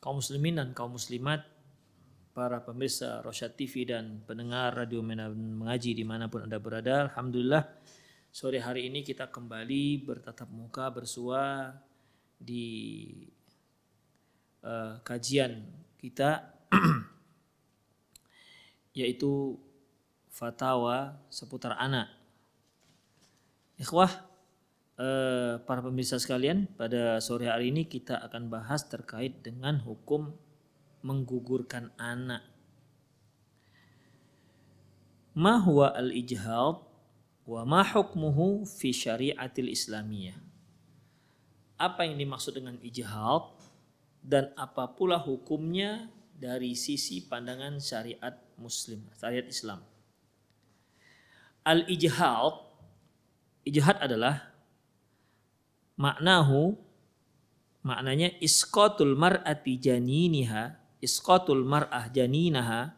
Kaum muslimin dan kaum muslimat, para pemirsa Rosyad TV dan pendengar Radio Mengaji di mana pun Anda berada. Alhamdulillah sore hari ini kita kembali bertatap muka bersua di uh, kajian kita yaitu fatwa seputar anak. Ikhwah, eh, para pemirsa sekalian, pada sore hari ini kita akan bahas terkait dengan hukum menggugurkan anak. Ma huwa al-ijhad wa ma hukmuhu fi syariatil islamiyah. Apa yang dimaksud dengan ijhad dan apa pula hukumnya dari sisi pandangan syariat muslim, syariat Islam. Al-ijhad ijhad adalah maknahu maknanya isqatul mar'ati janiniha isqatul mar'ah janinaha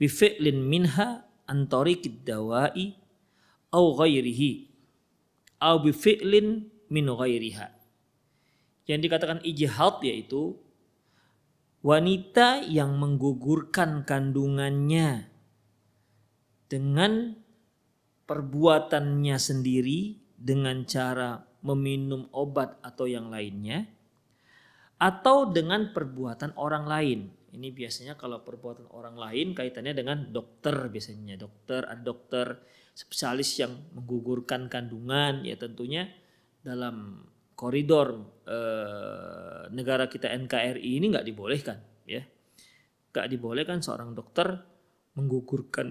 bi fi'lin minha an tariqid dawa'i au ghairihi au bi fi'lin min ghairiha. Yang dikatakan ijhad yaitu wanita yang menggugurkan kandungannya dengan perbuatannya sendiri dengan cara meminum obat atau yang lainnya atau dengan perbuatan orang lain. Ini biasanya kalau perbuatan orang lain kaitannya dengan dokter biasanya dokter ada dokter spesialis yang menggugurkan kandungan ya tentunya dalam koridor eh, negara kita NKRI ini nggak dibolehkan ya nggak dibolehkan seorang dokter menggugurkan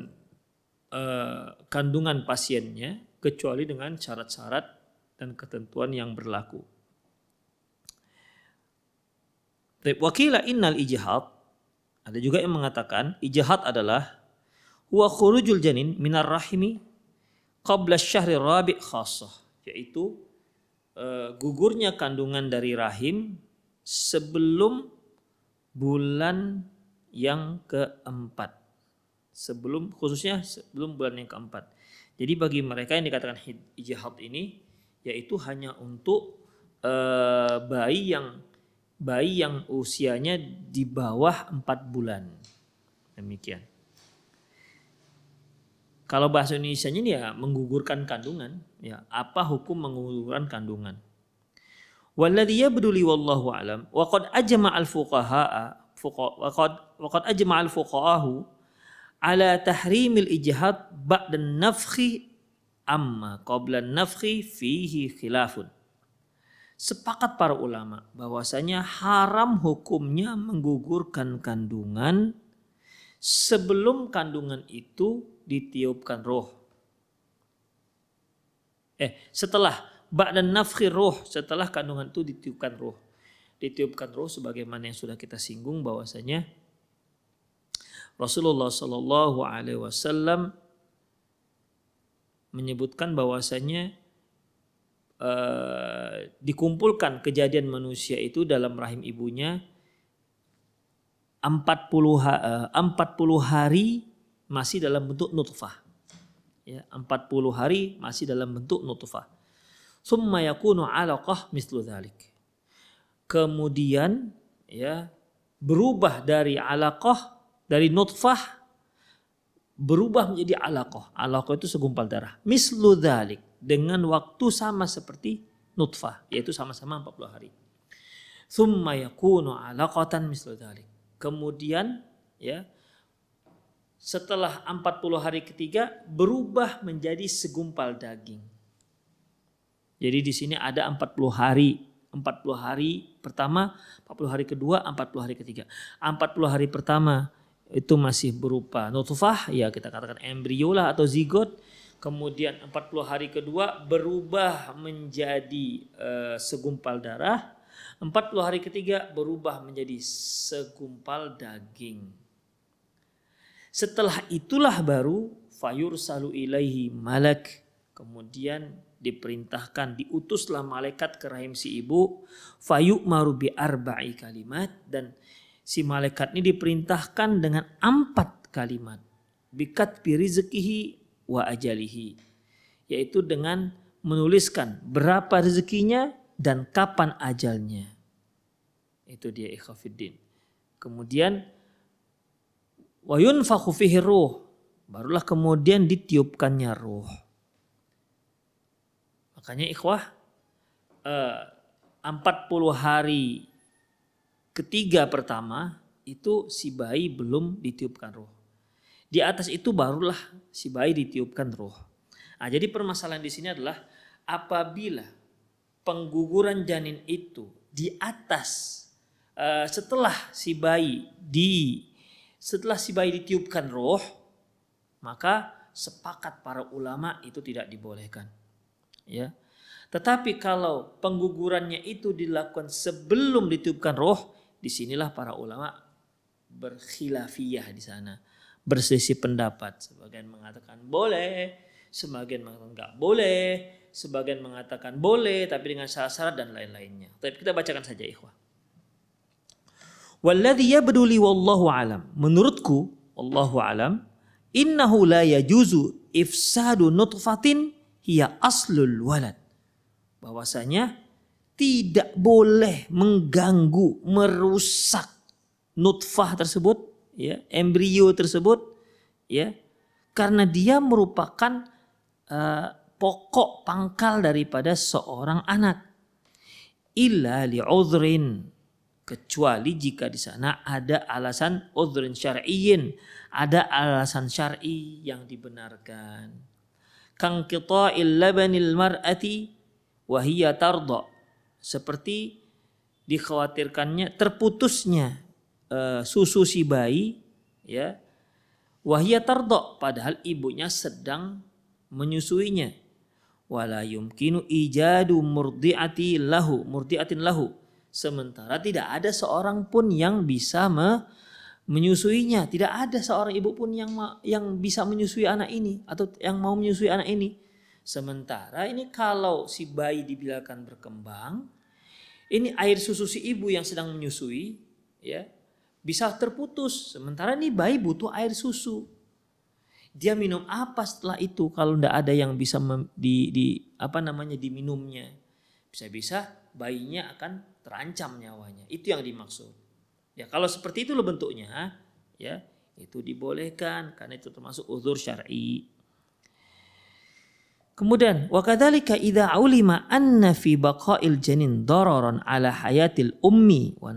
eh, kandungan pasiennya kecuali dengan syarat-syarat dan ketentuan yang berlaku. Wakila innal ijhad ada juga yang mengatakan ijhad adalah huwa khurujul janin minar rahimi qabla syahri rabi' khassah yaitu uh, gugurnya kandungan dari rahim sebelum bulan yang keempat sebelum khususnya sebelum bulan yang keempat jadi bagi mereka yang dikatakan ijhad ini yaitu hanya untuk uh, bayi yang bayi yang usianya di bawah 4 bulan. Demikian. Kalau bahasa Indonesia ini ya menggugurkan kandungan, ya apa hukum menggugurkan kandungan? Walladhi yabduli wallahu alam wa qad ajma al fuqaha wa qad wa qad ajma al fuqahahu ala tahrimil ijhad ba'da nafkhi amma qabla nafkhi fihi khilafun. Sepakat para ulama bahwasanya haram hukumnya menggugurkan kandungan sebelum kandungan itu ditiupkan roh. Eh, setelah ba'da nafkhi roh, setelah kandungan itu ditiupkan roh. Ditiupkan roh sebagaimana yang sudah kita singgung bahwasanya Rasulullah Shallallahu Alaihi Wasallam menyebutkan bahwasanya uh, dikumpulkan kejadian manusia itu dalam rahim ibunya 40 uh, 40 hari masih dalam bentuk nutfah. Ya, 40 hari masih dalam bentuk nutfah. Summa yakunu 'alaqah mislu dzalik. Kemudian ya berubah dari alaqah dari nutfah berubah menjadi alaqah. Alaqah itu segumpal darah. Mislu dhalik. Dengan waktu sama seperti nutfah. Yaitu sama-sama 40 hari. Thumma yakunu alaqatan mislu dhalik. Kemudian ya setelah 40 hari ketiga berubah menjadi segumpal daging. Jadi di sini ada 40 hari 40 hari pertama, 40 hari kedua, 40 hari ketiga. 40 hari pertama itu masih berupa nutfah ya kita katakan embrio lah atau zigot. Kemudian 40 hari kedua berubah menjadi uh, segumpal darah. 40 hari ketiga berubah menjadi segumpal daging. Setelah itulah baru fayur salu ilaihi malak. Kemudian diperintahkan diutuslah malaikat ke rahim si ibu. Fayuk marubi arba'i kalimat. Dan si malaikat ini diperintahkan dengan empat kalimat. Bikat birizekihi wa ajalihi. Yaitu dengan menuliskan berapa rezekinya dan kapan ajalnya. Itu dia ikhafiddin. Kemudian wayun fihi ruh. Barulah kemudian ditiupkannya ruh. Makanya ikhwah eh, 40 hari ketiga pertama itu si bayi belum ditiupkan roh. Di atas itu barulah si bayi ditiupkan roh. Nah, jadi permasalahan di sini adalah apabila pengguguran janin itu di atas uh, setelah si bayi di setelah si bayi ditiupkan roh, maka sepakat para ulama itu tidak dibolehkan. Ya. Tetapi kalau penggugurannya itu dilakukan sebelum ditiupkan roh, Di sinilah para ulama berkhilafiyah di sana. Berselisih pendapat. Sebagian mengatakan boleh, sebagian mengatakan enggak boleh, sebagian mengatakan boleh tapi dengan syarat-syarat dan lain-lainnya. Tapi kita bacakan saja ikhwah. Walladhi yabduli wallahu alam. Menurutku, Allahu alam, innahu la yajuzu ifsadu nutfatin hiya aslul walad. Bahwasanya tidak boleh mengganggu, merusak nutfah tersebut, ya, embrio tersebut, ya, karena dia merupakan uh, pokok pangkal daripada seorang anak. Illa li'udhrin kecuali jika di sana ada alasan udhrin syar'iyyin, ada alasan syar'i yang dibenarkan. Kang qita'il labanil mar'ati wa seperti dikhawatirkannya terputusnya uh, susu si bayi ya wahya tardok padahal ibunya sedang menyusuinya. Wala yumkinu ijadu murdiati lahu murdiatin lahu. Sementara tidak ada seorang pun yang bisa me, menyusuinya. Tidak ada seorang ibu pun yang yang bisa menyusui anak ini atau yang mau menyusui anak ini Sementara ini kalau si bayi dibiarkan berkembang, ini air susu si ibu yang sedang menyusui, ya bisa terputus. Sementara ini bayi butuh air susu. Dia minum apa setelah itu kalau tidak ada yang bisa di, di apa namanya diminumnya? Bisa-bisa bayinya akan terancam nyawanya. Itu yang dimaksud. Ya kalau seperti itu loh bentuknya, ya itu dibolehkan karena itu termasuk uzur syar'i. Kemudian wa kadzalika idza ulima anna fi baqa'il janin dararan ala hayatil ummi wa.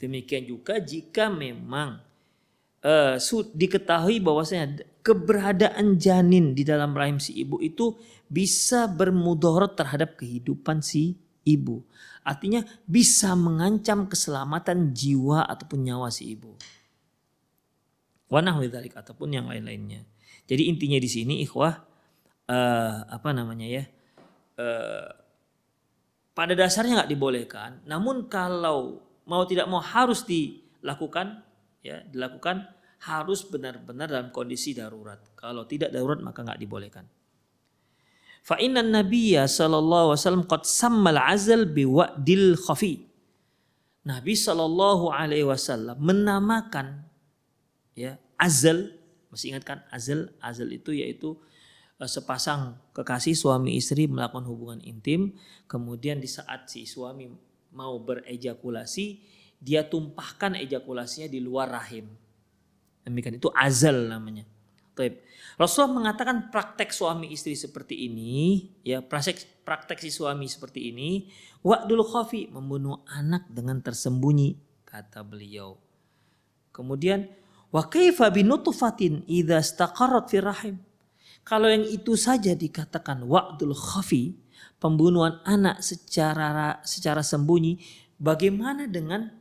Demikian juga jika memang su- diketahui bahwasanya keberadaan janin di dalam rahim si ibu itu bisa bermudarat terhadap kehidupan si ibu. Artinya bisa mengancam keselamatan jiwa ataupun nyawa si ibu. Dzalik ataupun yang lain-lainnya. Jadi intinya di sini ikhwah eh, apa namanya ya? eh, pada dasarnya nggak dibolehkan. Namun kalau mau tidak mau harus dilakukan, ya dilakukan harus benar-benar dalam kondisi darurat. Kalau tidak darurat maka nggak dibolehkan. Fa inna nabiyya sallallahu alaihi wasallam qad sammal azal biwa'dil khafi. Nabi sallallahu alaihi wasallam menamakan ya azal masih ingat kan azal azal itu yaitu sepasang kekasih suami istri melakukan hubungan intim kemudian di saat si suami mau berejakulasi dia tumpahkan ejakulasinya di luar rahim demikian itu azal namanya Taib. Rasulullah mengatakan praktek suami istri seperti ini, ya praktek praktek si suami seperti ini, wa'dul khafi membunuh anak dengan tersembunyi kata beliau. Kemudian wa kaifa binutfatin idza istaqarrat fi rahim. Kalau yang itu saja dikatakan wa'dul khafi, pembunuhan anak secara secara sembunyi, bagaimana dengan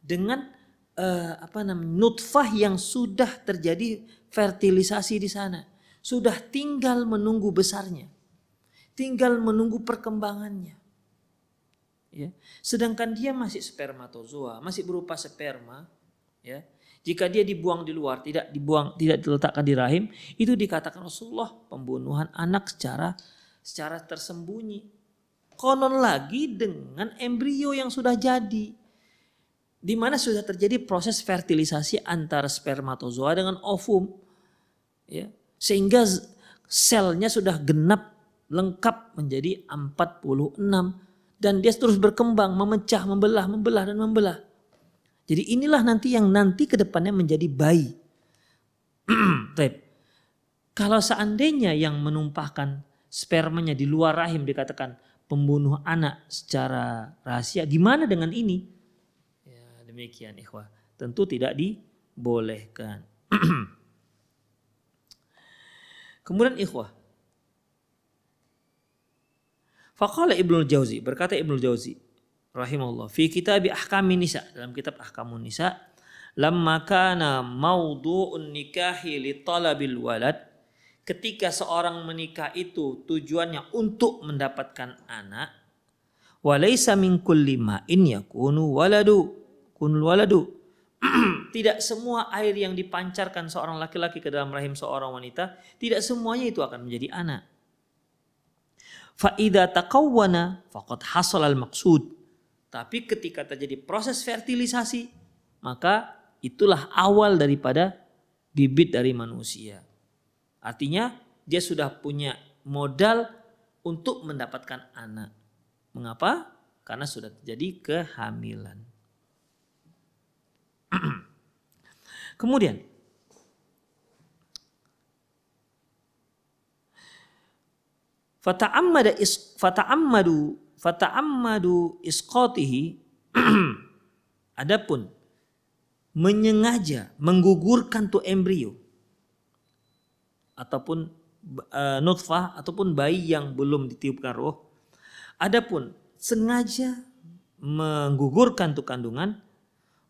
dengan eh, apa namanya nutfah yang sudah terjadi fertilisasi di sana, sudah tinggal menunggu besarnya, tinggal menunggu perkembangannya. Ya. Sedangkan dia masih spermatozoa, masih berupa sperma, ya. Jika dia dibuang di luar, tidak dibuang, tidak diletakkan di rahim, itu dikatakan Rasulullah pembunuhan anak secara secara tersembunyi. Konon lagi dengan embrio yang sudah jadi di mana sudah terjadi proses fertilisasi antara spermatozoa dengan ovum ya. Sehingga selnya sudah genap lengkap menjadi 46 dan dia terus berkembang memecah membelah membelah dan membelah jadi inilah nanti yang nanti ke depannya menjadi bayi kalau seandainya yang menumpahkan spermanya di luar rahim dikatakan pembunuh anak secara rahasia gimana dengan ini Ya, demikian ikhwah. Tentu tidak dibolehkan. Kemudian ikhwah. Faqala Ibnu Jauzi, berkata Ibnu Jauzi rahimahullah fi kitab ahkamin nisa dalam kitab ahkamun nisa lamma kana mawdu'un nikahi li talabil walad ketika seorang menikah itu tujuannya untuk mendapatkan anak Walaysa min kulli ma'in yakunu waladu kunul waladu. tidak semua air yang dipancarkan seorang laki-laki ke dalam rahim seorang wanita, tidak semuanya itu akan menjadi anak. Fa idza taqawwana faqad hasal al maqsud. Tapi ketika terjadi proses fertilisasi, maka itulah awal daripada bibit dari manusia. Artinya dia sudah punya modal untuk mendapatkan anak. Mengapa? Karena sudah terjadi kehamilan. Kemudian fata'ammada is fata'ammadu fata'ammadu isqatihi adapun menyengaja menggugurkan tuh embrio ataupun uh, nutfah ataupun bayi yang belum ditiupkan roh Adapun sengaja menggugurkan tuh kandungan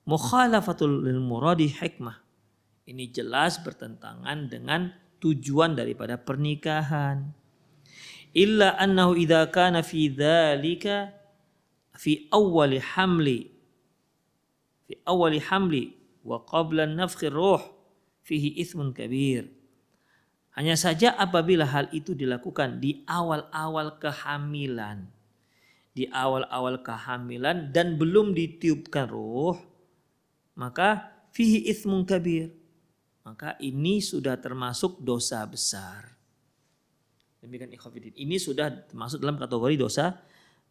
mukhalafatul lil muradi hikmah. Ini jelas bertentangan dengan tujuan daripada pernikahan. Illa annahu idza kana fi dzalika fi awwali hamli fi awwali hamli wa qabla nafkhir ruh fihi ithmun kabir. Hanya saja apabila hal itu dilakukan di awal-awal kehamilan, di awal-awal kehamilan dan belum ditiupkan ruh, maka fihi ithmun kabir. Maka ini sudah termasuk dosa besar. Demikian ikhwafidin. Ini sudah termasuk dalam kategori dosa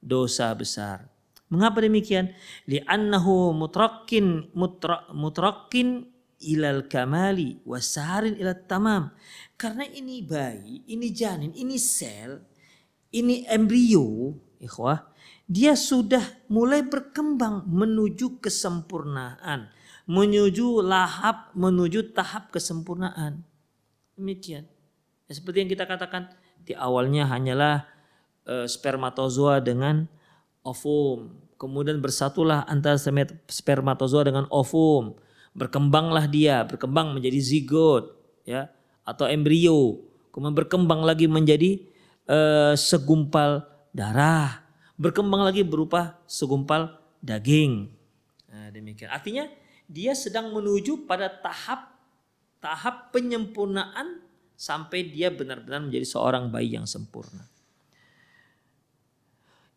dosa besar. Mengapa demikian? Li'annahu mutrakin mutra, mutrakin ilal kamali wasarin ilal tamam. Karena ini bayi, ini janin, ini sel, ini embrio, ikhwah, dia sudah mulai berkembang menuju kesempurnaan, menuju lahap, menuju tahap kesempurnaan. Demikian. Ya, seperti yang kita katakan di awalnya hanyalah e, spermatozoa dengan ovum. Kemudian bersatulah antara spermatozoa dengan ovum. Berkembanglah dia, berkembang menjadi zigot, ya, atau embrio. Kemudian berkembang lagi menjadi e, segumpal darah. Berkembang lagi berupa segumpal daging. Nah, demikian. Artinya dia sedang menuju pada tahap tahap penyempurnaan sampai dia benar-benar menjadi seorang bayi yang sempurna.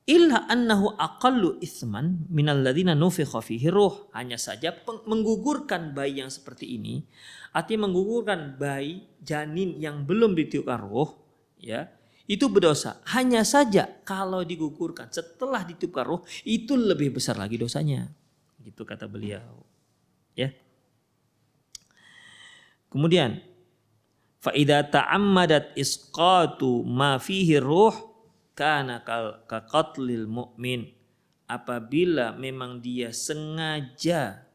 Illa annahu aqallu ithman minal ladina nufikha fihi ruh. Hanya saja menggugurkan bayi yang seperti ini, artinya menggugurkan bayi janin yang belum ditiupkan ruh, ya, itu berdosa. Hanya saja kalau digugurkan setelah ditiupkan ruh, itu lebih besar lagi dosanya. Gitu kata beliau. Ya. Kemudian fa idza ta'ammadat isqatu ma fihi ruh kana ka qatlil mu'min apabila memang dia sengaja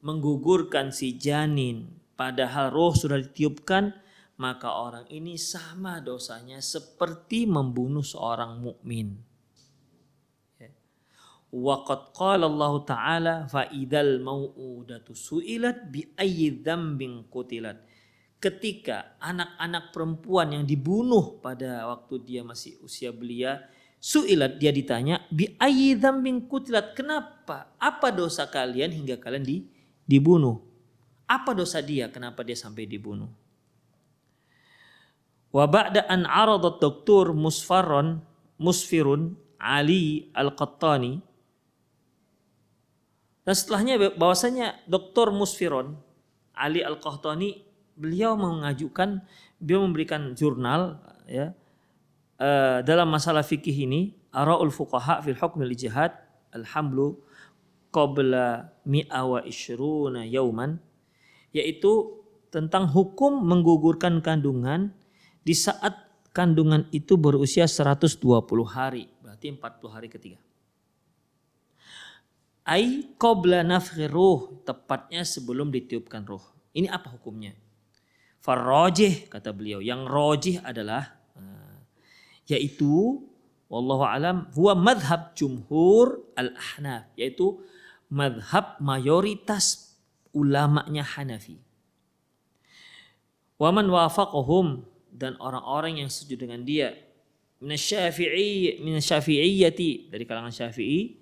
menggugurkan si janin padahal roh sudah ditiupkan maka orang ini sama dosanya seperti membunuh seorang mukmin. Waqad qala Allah Ta'ala fa idal mau'udatu su'ilat bi ayyi dzambin qutilat. Ketika anak-anak perempuan yang dibunuh pada waktu dia masih usia belia, su'ilat dia ditanya bi ayyi dzambin qutilat. Kenapa? Apa dosa kalian hingga kalian di, dibunuh? Apa dosa dia? Kenapa dia sampai dibunuh? Wa ba'da an aradat doktor Musfarron Musfirun Ali Al-Qattani dan setelahnya bahwasanya Dr. Musfiron Ali Al-Qahtani beliau mengajukan beliau memberikan jurnal ya uh, dalam masalah fikih ini Araul Fuqaha fil Hukm al Jihad Alhamlu qabla mi'a wa ishruna yauman yaitu tentang hukum menggugurkan kandungan di saat kandungan itu berusia 120 hari berarti 40 hari ketiga Ai qabla nafkhi ruh, tepatnya sebelum ditiupkan ruh. Ini apa hukumnya? Farrojih kata beliau, yang rojih adalah uh, yaitu wallahu alam huwa madhab jumhur al-ahnaf yaitu madhab mayoritas ulamanya Hanafi. Waman wafaqahum dan orang-orang yang setuju dengan dia. Minasyafi'i minasyafi'iyyati dari kalangan Syafi'i.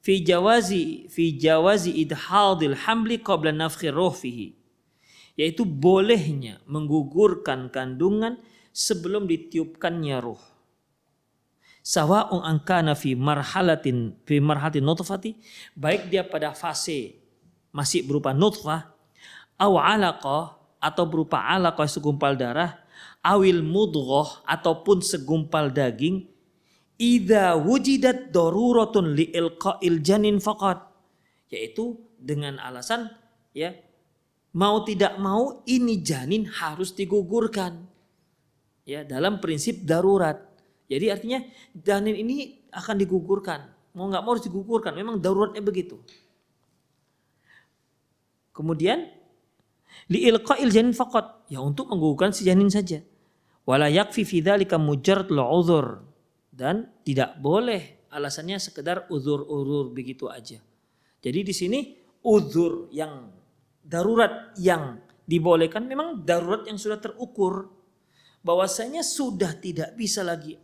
Fi jawazi fi jawazi idhadil hamli qabla nafkhi ruh fihi yaitu bolehnya menggugurkan kandungan sebelum ditiupkannya ruh sawa'un angkana fi marhalatin fi marhalatin nutfati baik dia pada fase masih berupa nutfah aw alaqah atau berupa alaqah segumpal darah awil mudghah ataupun segumpal daging Ida wujidat daruratun li ilqa'il janin faqat. Yaitu dengan alasan ya mau tidak mau ini janin harus digugurkan. Ya, dalam prinsip darurat. Jadi artinya janin ini akan digugurkan. Mau nggak mau harus digugurkan. Memang daruratnya begitu. Kemudian li ilqa'il janin faqat. Ya untuk menggugurkan si janin saja. Wala yakfi fi dzalika mujarrad dan tidak boleh alasannya sekedar uzur-uzur begitu aja. Jadi di sini uzur yang darurat yang dibolehkan memang darurat yang sudah terukur bahwasanya sudah tidak bisa lagi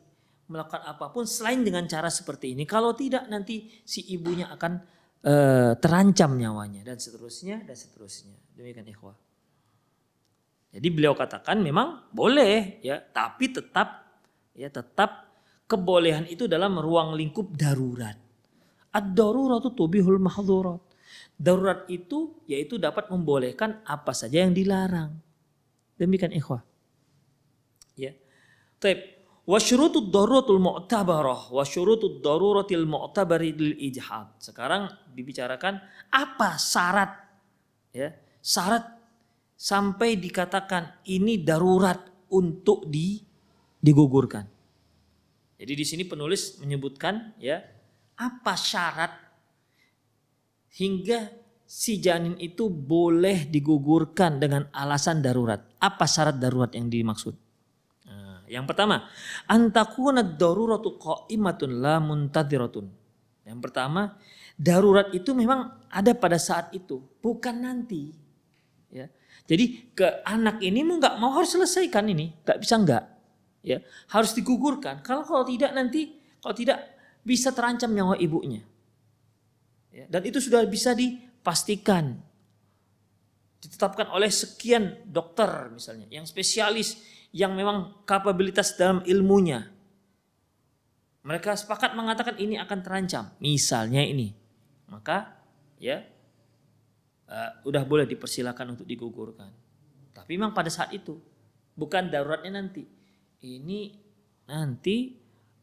melakukan apa pun selain dengan cara seperti ini. Kalau tidak nanti si ibunya akan e, terancam nyawanya dan seterusnya dan seterusnya. Demikian ikhwah. Jadi beliau katakan memang boleh ya, tapi tetap ya tetap kebolehan itu dalam ruang lingkup darurat. Ad-daruratu tubihul mahdhurat. Darurat itu yaitu dapat membolehkan apa saja yang dilarang. Demikian ikhwah. Ya. Taib. Wa syurutud daruratul mu'tabarah wa syurutud daruratil mu'tabari lil ijhad. Sekarang dibicarakan apa syarat ya, syarat sampai dikatakan ini darurat untuk di digugurkan. Jadi di sini penulis menyebutkan ya apa syarat hingga si janin itu boleh digugurkan dengan alasan darurat. Apa syarat darurat yang dimaksud? Nah, yang pertama, antakuna daruratu qaimatun la muntadhiratun. Yang pertama, darurat itu memang ada pada saat itu, bukan nanti. Ya. Jadi ke anak ini mau nggak mau harus selesaikan ini, nggak bisa nggak. Ya, harus digugurkan. Kalau kalau tidak nanti, kalau tidak bisa terancam nyawa ibunya. Ya, dan itu sudah bisa di pastikan ditetapkan oleh sekian dokter misalnya yang spesialis yang memang kapabilitas dalam ilmunya. Mereka sepakat mengatakan ini akan terancam. Misalnya ini. Maka ya uh, udah boleh dipersilakan untuk digugurkan. Tapi memang pada saat itu bukan daruratnya nanti. Ini nanti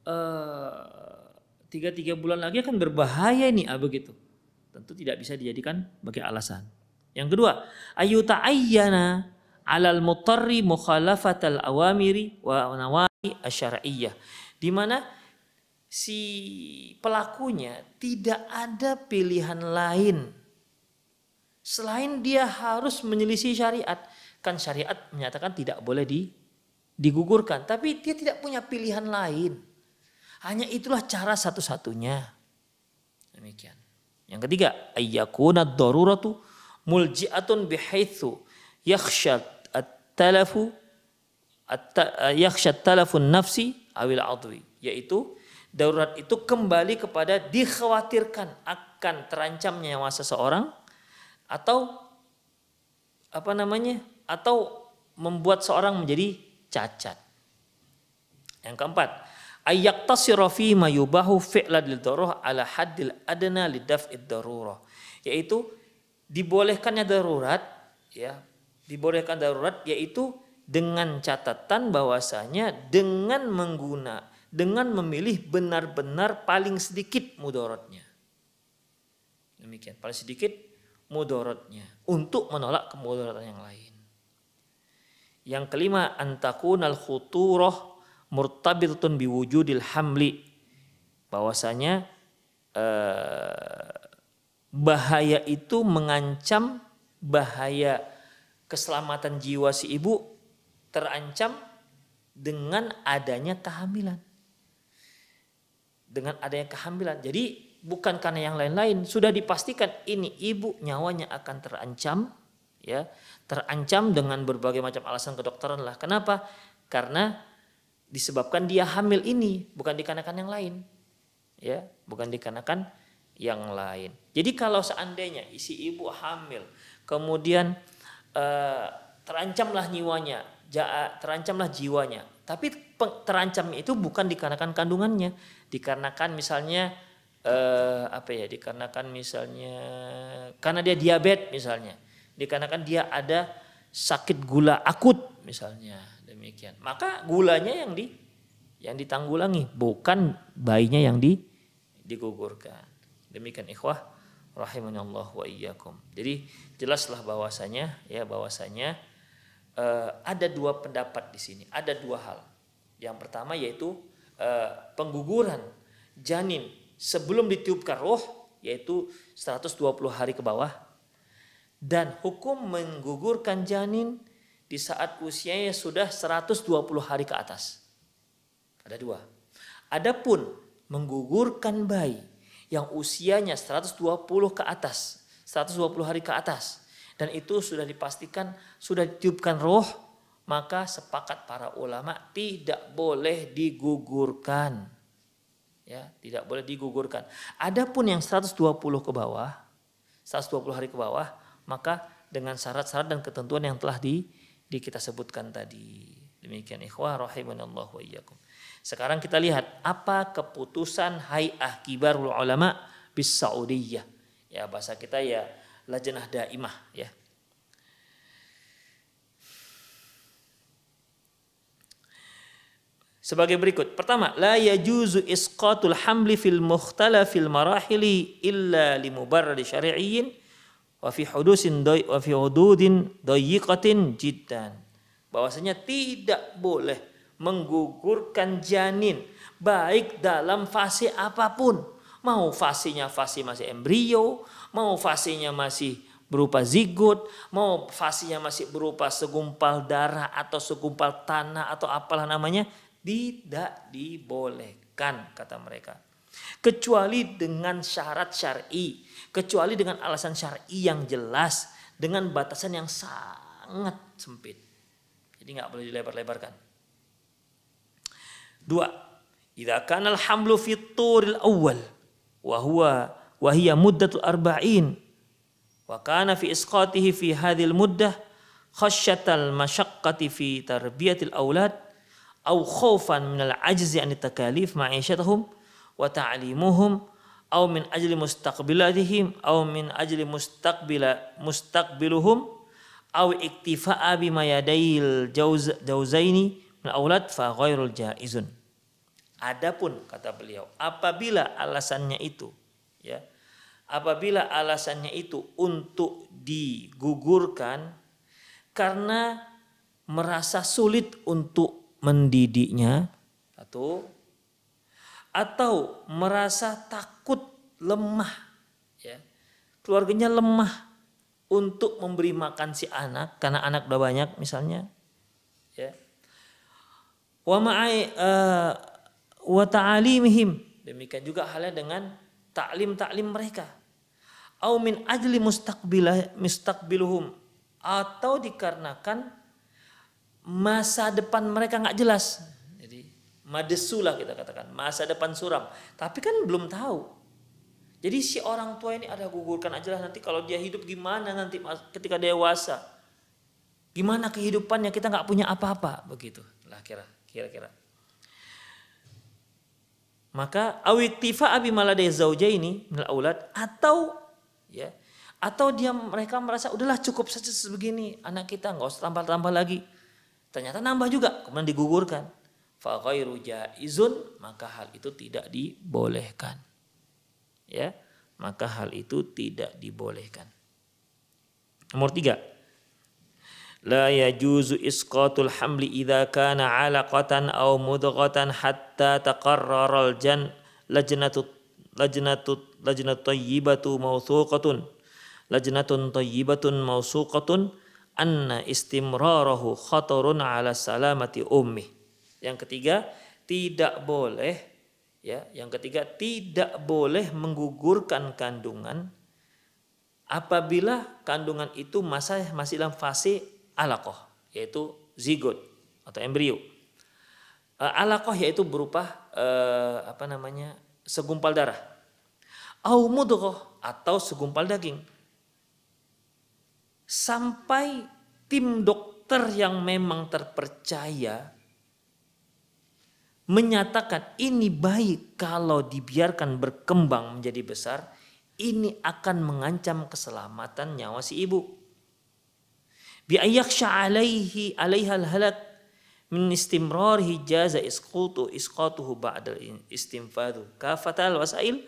uh, tiga tiga bulan lagi akan berbahaya ini ah begitu tentu tidak bisa dijadikan sebagai alasan. Yang kedua, ayu ta'ayyana alal mutarri mukhalafatal awamiri wa nawahi asyar'iyyah. Di mana si pelakunya tidak ada pilihan lain selain dia harus menyelisih syariat. Kan syariat menyatakan tidak boleh di, digugurkan, tapi dia tidak punya pilihan lain. Hanya itulah cara satu-satunya. Demikian. Yang ketiga, ayyakuna daruratu mulji'atun bihaitsu yakhsha at-talafu yakhsha talafun nafsi awil adwi yaitu darurat itu kembali kepada dikhawatirkan akan terancamnya nyawa seseorang atau apa namanya atau membuat seorang menjadi cacat. Yang keempat, ayak tasirafi mayubahu fi'la lil darurah ala haddil adna lidaf'id darurah. Yaitu dibolehkannya darurat ya dibolehkan darurat yaitu dengan catatan bahwasanya dengan mengguna dengan memilih benar-benar paling sedikit mudorotnya. Demikian paling sedikit mudorotnya untuk menolak kemudaratan yang lain. Yang kelima antakunal khuturah murtabitun biwujudil hamli. Bahwasanya eh, bahaya itu mengancam bahaya keselamatan jiwa si ibu terancam dengan adanya kehamilan. Dengan adanya kehamilan. Jadi bukan karena yang lain-lain. Sudah dipastikan ini ibu nyawanya akan terancam ya. Terancam dengan berbagai macam alasan kedokteran lah. Kenapa? Karena disebabkan dia hamil ini bukan dikarenakan yang lain. Ya bukan dikarenakan yang lain. Jadi kalau seandainya isi ibu hamil kemudian eh, terancamlah jiwanya terancamlah jiwanya. Tapi terancam itu bukan dikarenakan kandungannya. Dikarenakan misalnya eh, apa ya dikarenakan misalnya karena dia diabetes misalnya. Dikarenakan dia ada sakit gula akut misalnya demikian. Maka gulanya yang di yang ditanggulangi, bukan bayinya yang di digugurkan. Demikian ikhwah Allah wa iyyakum. Jadi jelaslah bahwasanya ya bahwasanya uh, ada dua pendapat di sini, ada dua hal. Yang pertama yaitu uh, pengguguran janin sebelum ditiupkan roh yaitu 120 hari ke bawah dan hukum menggugurkan janin di saat usianya sudah 120 hari ke atas. Ada dua. Adapun menggugurkan bayi yang usianya 120 ke atas, 120 hari ke atas dan itu sudah dipastikan sudah ditiupkan roh, maka sepakat para ulama tidak boleh digugurkan. Ya, tidak boleh digugurkan. Adapun yang 120 ke bawah, 120 hari ke bawah, maka dengan syarat-syarat dan ketentuan yang telah di di kita sebutkan tadi. Demikian ikhwah rahimanallah wa iyyakum. Sekarang kita lihat apa keputusan Hay'ah Kibarul Ulama bis Saudiyah. Ya bahasa kita ya Lajnah Daimah ya. Sebagai berikut. Pertama, la yajuzu isqatul hamli fil mukhtalafil marahili illa limubarrad syar'iyyin wa fi hudusin doy, wa fi hududin doyiqatin jiddan. Bahwasanya tidak boleh menggugurkan janin baik dalam fase apa pun Mau fasenya fase masih embrio, mau fasenya masih berupa zigot, mau fasenya masih berupa segumpal darah atau segumpal tanah atau apalah namanya, tidak dibolehkan kata mereka. Kecuali dengan syarat syar'i, kecuali dengan alasan syar'i yang jelas, dengan batasan yang sangat sempit. Jadi nggak boleh dilebar-lebarkan. Dua, idza kana al-hamlu fi turil awal wa huwa wa hiya muddatul arba'in. Wa kana fi isqatihi fi hadhil muddah khasyatal masyaqqati fi tarbiyatil aulad aw khaufan min al-ajzi an takalif ma'ishatahum wa ta'limuhum aw min ajli mustaqbilatihim aw min ajli mustaqbila mustaqbiluhum aw iktifa'a bima yadail jauz, jauzaini min aulad fa ghairul jaizun. Adapun kata beliau apabila alasannya itu ya apabila alasannya itu untuk digugurkan karena merasa sulit untuk mendidiknya atau atau merasa takut lemah ya. Keluarganya lemah untuk memberi makan si anak karena anak udah banyak misalnya ya. Wa ma'ai uh, wa ta'alimihim. Demikian juga halnya dengan taklim-taklim mereka. Au min ajli mustaqbilah mustaqbiluhum. Atau dikarenakan masa depan mereka nggak jelas madesulah kita katakan masa depan suram. Tapi kan belum tahu. Jadi si orang tua ini ada gugurkan aja lah nanti kalau dia hidup gimana nanti ketika dewasa. Gimana kehidupannya? Kita nggak punya apa-apa. Begitu. Lah kira kira-kira. Maka awitifa abi maladai zauja ini aulad. Atau ya atau dia mereka merasa udahlah cukup saja sebegini anak kita nggak usah tambah-tambah lagi. Ternyata nambah juga kemudian digugurkan fa ghairu jaizun maka hal itu tidak dibolehkan. Ya maka hal itu tidak dibolehkan. Nomor tiga. La yajuzu isqatul hamli idza kana alaqatan aw mudghatan hatta taqarrara al jan lajnatu lajnatu lajnatu tayyibatu mawthuqatun lajnatun tayyibatun mawsuqatun anna istimrarahu khatarun ala salamati ummi. Yang ketiga, tidak boleh ya, yang ketiga tidak boleh menggugurkan kandungan apabila kandungan itu masa masih dalam fase alakoh yaitu zigot atau embrio. Uh, alakoh yaitu berupa uh, apa namanya segumpal darah. Au mudghah atau segumpal daging. Sampai tim dokter yang memang terpercaya menyatakan ini baik kalau dibiarkan berkembang menjadi besar, ini akan mengancam keselamatan nyawa si ibu bi ayakhsha alaihi alaiha halak min istimrarihi jaza isqutu isqatuhu ba'da istinfadu kafatal wasail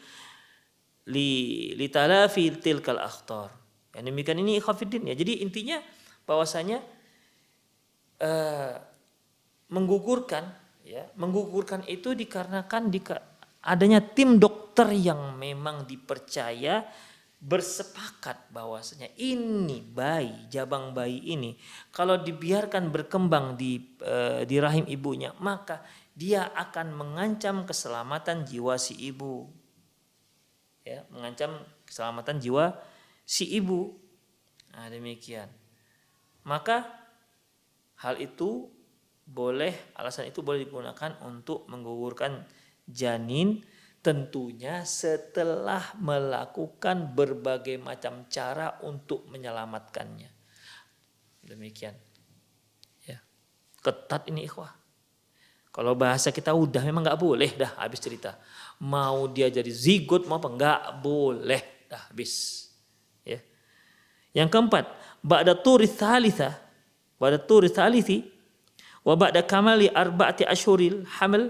li li talafi tilkal akhtar. Yang demikian ini ikhafidin ya. Jadi intinya bahwasanya uh, menggugurkan ya, menggugurkan itu dikarenakan di adanya tim dokter yang memang dipercaya bersepakat bahwasanya ini bayi jabang bayi ini kalau dibiarkan berkembang di e, di rahim ibunya maka dia akan mengancam keselamatan jiwa si ibu. Ya mengancam keselamatan jiwa si ibu. Nah demikian. Maka hal itu boleh alasan itu boleh digunakan untuk menggugurkan janin tentunya setelah melakukan berbagai macam cara untuk menyelamatkannya. Demikian. Ya. Ketat ini ikhwah. Kalau bahasa kita udah memang nggak boleh dah habis cerita. Mau dia jadi zigot mau apa nggak boleh dah habis. Ya. Yang keempat, ba'da turi thalitha, ba'da turi thalithi, wa ba'da kamali arba'ati ashuril hamil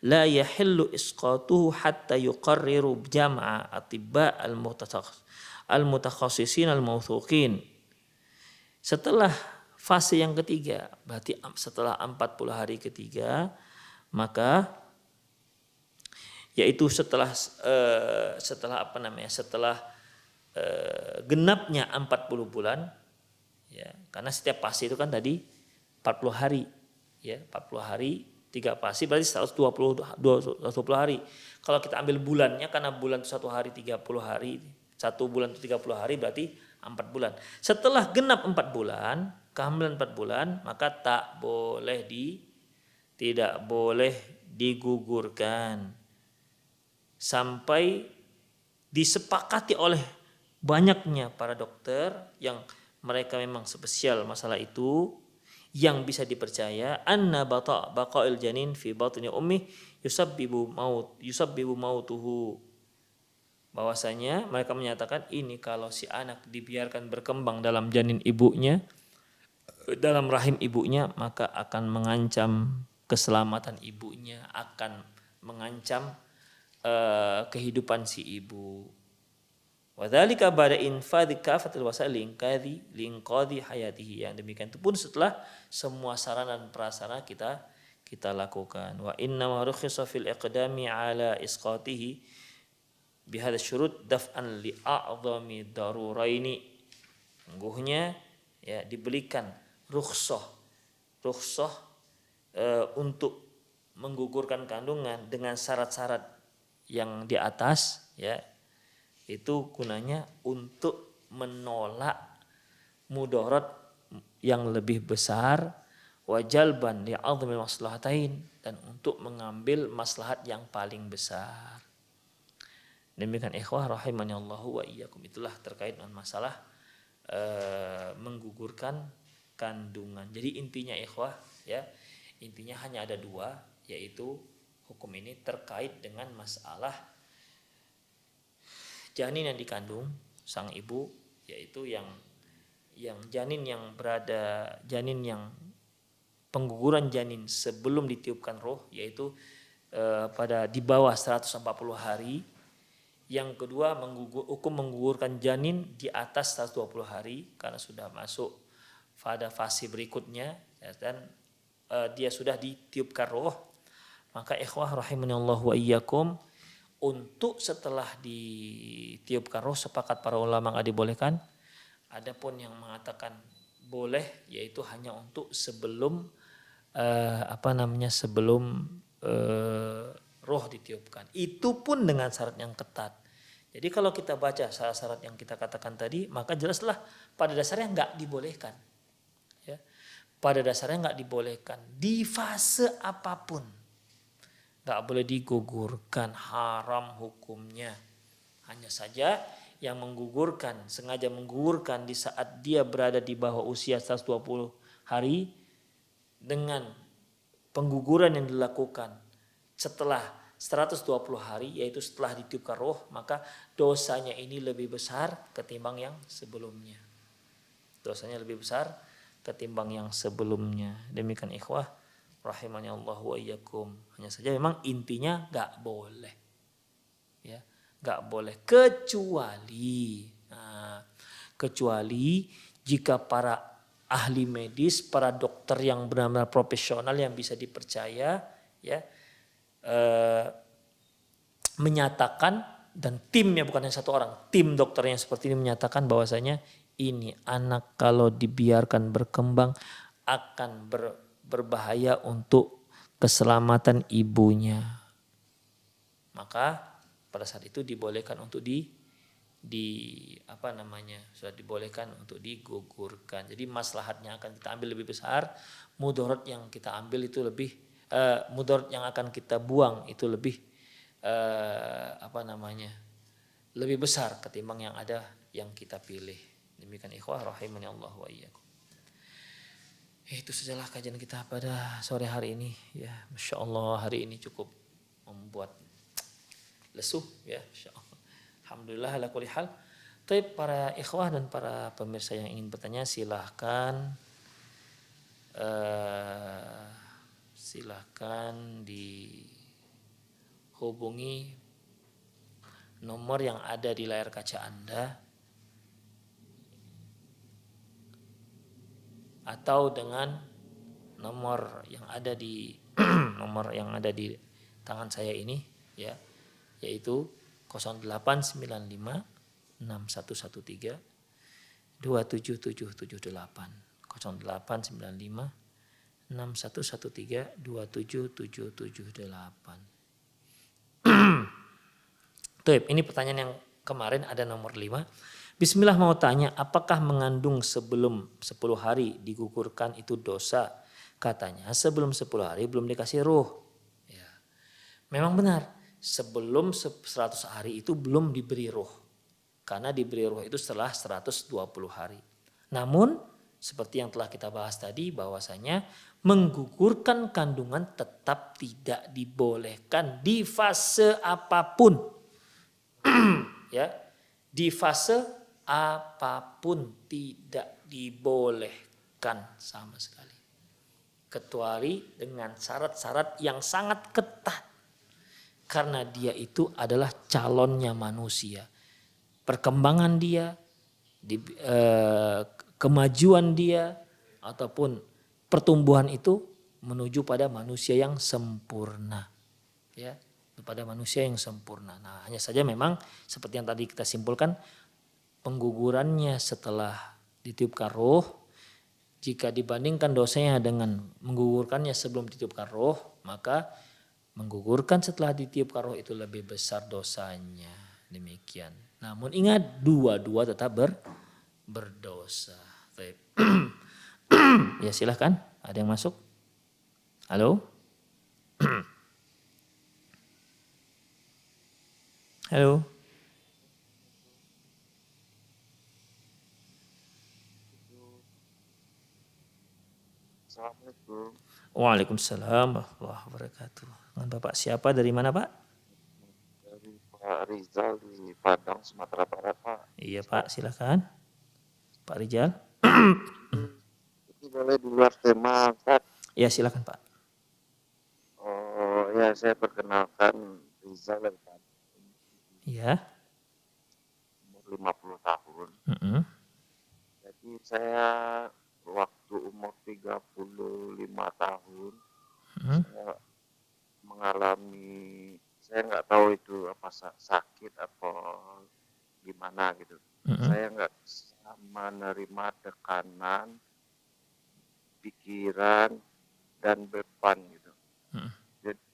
la yahillu isqatuhu hatta yuqarriru jam'a atibba al-mutakhassisin al-mawthuqin. Setelah fase yang ketiga, berarti setelah 40 hari ketiga, maka yaitu setelah uh, setelah apa namanya setelah uh, genapnya 40 bulan ya karena setiap pasti itu kan tadi 40 hari ya 40 hari tiga pasti berarti 120 120 hari. Kalau kita ambil bulannya karena bulan itu satu hari 30 hari satu bulan itu 30 hari berarti 4 bulan. Setelah genap 4 bulan kehamilan 4 bulan maka tak boleh di tidak boleh digugurkan. Sampai disepakati oleh banyaknya para dokter yang mereka memang spesial masalah itu yang bisa dipercaya anna bata baqail janin fi batni ummi yusabbibu maut yusabbibu mautuhu. Bahwasanya mereka menyatakan ini kalau si anak dibiarkan berkembang dalam janin ibunya dalam rahim ibunya maka akan mengancam keselamatan ibunya akan mengancam uh, kehidupan si ibu Wadhalika ba'da infadhi kafatil wasail linkadi linkadi hayatihi. Yang demikian itu pun setelah semua sarana dan prasarana kita kita lakukan. Wa inna ma rukhisa fil iqdami ala isqatihi bihadha syurut daf'an li a'zami daruraini. Sungguhnya ya dibelikan rukhsah rukhsah e, untuk menggugurkan kandungan dengan syarat-syarat yang di atas ya itu gunanya untuk menolak mudarat yang lebih besar wajalban li'azmil maslahatain dan untuk mengambil maslahat yang paling besar. Demikian ikhwah rahimani Allahu wa iyyakum itulah terkait dengan masalah e, menggugurkan kandungan. Jadi intinya ikhwah ya, intinya hanya ada dua yaitu hukum ini terkait dengan masalah janin yang dikandung sang ibu yaitu yang yang janin yang berada janin yang pengguguran janin sebelum ditiupkan roh yaitu eh, pada di bawah 140 hari. Yang kedua menggugur, hukum menggugurkan janin di atas 120 hari karena sudah masuk pada fase berikutnya ya, dan eh, dia sudah ditiupkan roh. Maka ikhwah rahimani Allah wa iyyakum untuk setelah ditiupkan roh sepakat para ulama nggak dibolehkan. Adapun yang mengatakan boleh yaitu hanya untuk sebelum uh, apa namanya sebelum uh, roh ditiupkan. Itu pun dengan syarat yang ketat. Jadi kalau kita baca syarat-syarat yang kita katakan tadi, maka jelaslah pada dasarnya nggak dibolehkan. Ya. Pada dasarnya nggak dibolehkan di fase apa pun nggak boleh digugurkan haram hukumnya. Hanya saja yang menggugurkan sengaja menggugurkan di saat dia berada di bawah usia 120 hari dengan pengguguran yang dilakukan setelah 120 hari yaitu setelah ditiupkan roh maka dosanya ini lebih besar ketimbang yang sebelumnya. Dosanya lebih besar ketimbang yang sebelumnya. Demikian ikhwah rahimahnya Allah wa iyyakum. Hanya saja memang intinya nggak boleh. Ya, nggak boleh kecuali nah, kecuali jika para ahli medis, para dokter yang benar-benar profesional yang bisa dipercaya ya eh, menyatakan dan timnya bukan hanya satu orang, tim dokter yang seperti ini menyatakan bahwasanya ini anak kalau dibiarkan berkembang akan ber, berbahaya untuk keselamatan ibunya. Maka pada saat itu dibolehkan untuk di di apa namanya sudah dibolehkan untuk digugurkan. Jadi maslahatnya akan kita ambil lebih besar, mudarat yang kita ambil itu lebih uh, mudarat yang akan kita buang itu lebih uh, apa namanya lebih besar ketimbang yang ada yang kita pilih. Demikian ikhwah rahimani Allah wa iyyakum. Ya, itu sajalah kajian kita pada sore hari ini. Ya masya Allah hari ini cukup membuat lesu ya masya Allah alhamdulillah ala kulli hal. Tapi para ikhwah dan para pemirsa yang ingin bertanya silahkan uh, silahkan dihubungi nomor yang ada di layar kaca anda atau dengan nomor yang ada di nomor yang ada di tangan saya ini ya yaitu 0895 6113 27778 0895 6113 27778 Tuh, ini pertanyaan yang kemarin ada nomor 5. Bismillah mau tanya, apakah mengandung sebelum 10 hari digugurkan itu dosa? Katanya sebelum 10 hari belum dikasih ruh. Ya. Memang benar, sebelum 100 hari itu belum diberi ruh. Karena diberi ruh itu setelah 120 hari. Namun seperti yang telah kita bahas tadi bahwasanya menggugurkan kandungan tetap tidak dibolehkan di fase apa pun. ya, di fase apa pun tidak dibolehkan sama sekali. Kecuali dengan syarat-syarat yang sangat ketat. Karena dia itu adalah calonnya manusia. Perkembangan dia, di, eh, kemajuan dia, ataupun pertumbuhan itu menuju pada manusia yang sempurna. Ya, kepada manusia yang sempurna. Nah, hanya saja memang seperti yang tadi kita simpulkan penggugurannya setelah ditiupkan roh jika dibandingkan dosanya dengan menggugurkannya sebelum ditiupkan roh, maka menggugurkan setelah ditiupkan roh itu lebih besar dosanya. Demikian. Namun ingat dua-dua tetap ber, berdosa. ya silahkan, ada yang masuk? Halo? Halo. Assalamualaikum. Waalaikumsalam warahmatullahi wabarakatuh. Dengan Bapak siapa dari mana Pak? Dari Pak Rizal di Padang, Sumatera Barat, Pak. Iya Pak, silakan. Pak Rizal. Ini boleh di luar tema, Pak. Ya silakan Pak. Oh, ya saya perkenalkan Rizal dari Padang, Iya. umur 50 tahun. Mm-mm. Jadi saya waktu umur 35 tahun, Mm. saya mengalami, saya nggak tahu itu apa sa- sakit atau gimana gitu. Mm-mm. Saya nggak bisa menerima tekanan, pikiran, dan beban gitu. Mm. Jadi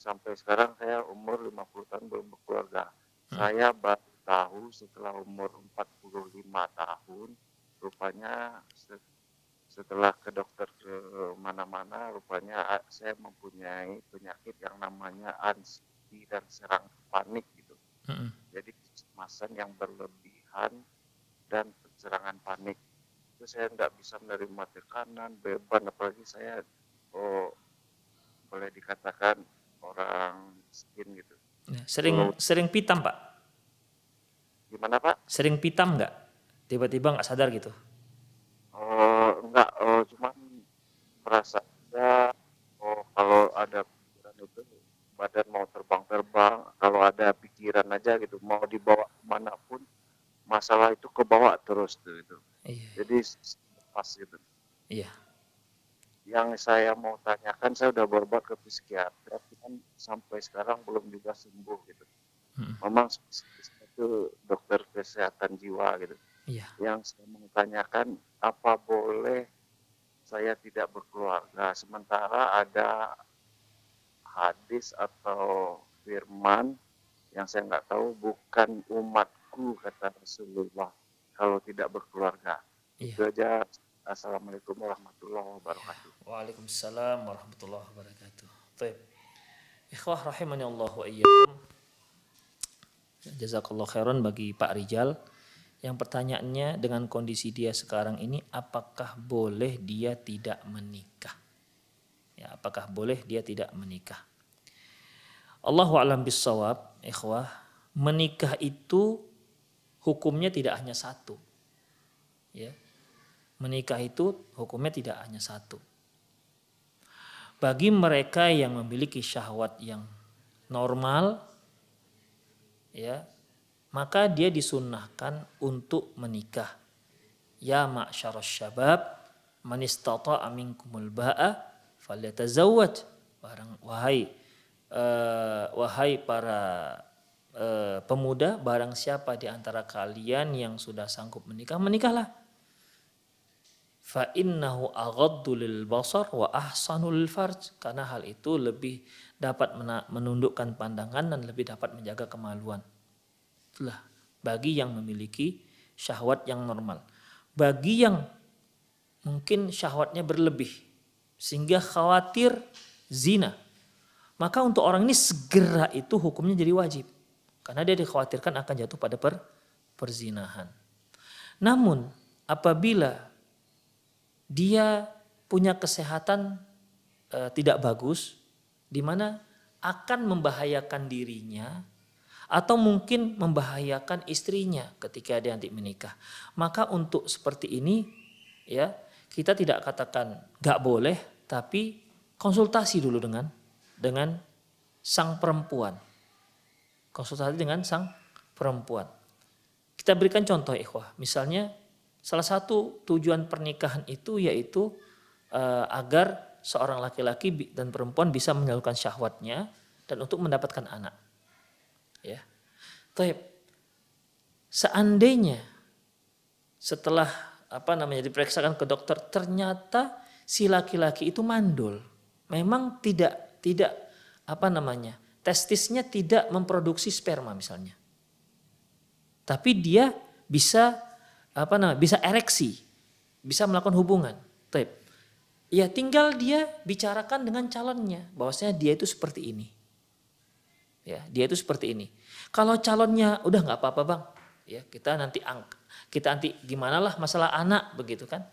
sampai sekarang saya umur 50 tahun belum berkeluarga. Hmm. Saya baru tahu setelah umur 45 tahun, rupanya setelah ke dokter ke mana-mana, rupanya saya mempunyai penyakit yang namanya anxiety dan serang panik gitu. Mm-mm. Jadi kecemasan yang berlebihan dan serangan panik. Itu saya tidak bisa menerima tekanan, beban, apalagi saya oh, boleh dikatakan orang miskin gitu. Ya, Sering sering pitam Pak? Gimana Pak? Sering pitam nggak? Tiba-tiba nggak sadar gitu? Enggak, oh, cuman merasa ada, oh, kalau ada pikiran itu badan mau terbang-terbang, kalau ada pikiran aja gitu, mau dibawa ke mana pun, masalah itu kebawa terus tuh itu. Iya. Jadi pas gitu. Iya. Yang saya mau tanyakan, saya udah berobat ke psikiater, tapi kan sampai sekarang belum juga sembuh gitu. Mm. Memang itu dokter kesehatan jiwa gitu. Iya. Yang saya mau tanyakan, apa boleh saya tidak berkeluarga sementara ada hadis atau firman yang saya nggak tahu bukan umatku kata Rasulullah kalau tidak berkeluarga. Iya. Itu aja. Assalamualaikum warahmatullahi wabarakatuh. Waalaikumsalam warahmatullahi wabarakatuh. Baik. Ikhwah rahimani Allah wa iyyakum. Jazakallah khairan bagi Pak Rijal. Yang pertanyaannya dengan kondisi dia sekarang ini apakah boleh dia tidak menikah? Ya, apakah boleh dia tidak menikah? Allahu a'lam bissawab, ikhwah, menikah itu hukumnya tidak hanya satu. Ya. Menikah itu hukumnya tidak hanya satu. Bagi mereka yang memiliki syahwat yang normal, ya, maka dia disunnahkan untuk menikah. Ya ma'syarus syabab, man istata'a minkumul ba'a falyatazawwaj. Barang wahai eh, wahai para eh, pemuda barang siapa di antara kalian yang sudah sanggup menikah menikahlah fa innahu aghaddu lil basar wa ahsanu lil farj karena hal itu lebih dapat menundukkan pandangan dan lebih dapat menjaga kemaluan itulah bagi yang memiliki syahwat yang normal. Bagi yang mungkin syahwatnya berlebih sehingga khawatir zina maka untuk orang ini segera itu hukumnya jadi wajib. Karena dia dikhawatirkan akan jatuh pada per, perzinahan. Namun apabila dia punya kesehatan eh, tidak bagus di mana akan membahayakan dirinya atau mungkin membahayakan istrinya ketika dia nanti menikah. Maka untuk seperti ini ya kita tidak katakan gak boleh tapi konsultasi dulu dengan dengan sang perempuan. Konsultasi dengan sang perempuan. Kita berikan contoh ikhwah. Misalnya salah satu tujuan pernikahan itu yaitu uh, agar seorang laki-laki dan perempuan bisa menyalurkan syahwatnya dan untuk mendapatkan anak. Ya. Taib. Seandainya setelah apa namanya diperiksakan ke dokter ternyata si laki-laki itu mandul. Memang tidak tidak apa namanya? testisnya tidak memproduksi sperma misalnya. Tapi dia bisa apa namanya? bisa ereksi, bisa melakukan hubungan. Taib. Ya tinggal dia bicarakan dengan calonnya bahwasanya dia itu seperti ini. Ya, dia itu seperti ini. Kalau calonnya udah nggak apa-apa bang, ya kita nanti angk, kita nanti gimana lah masalah anak begitu kan?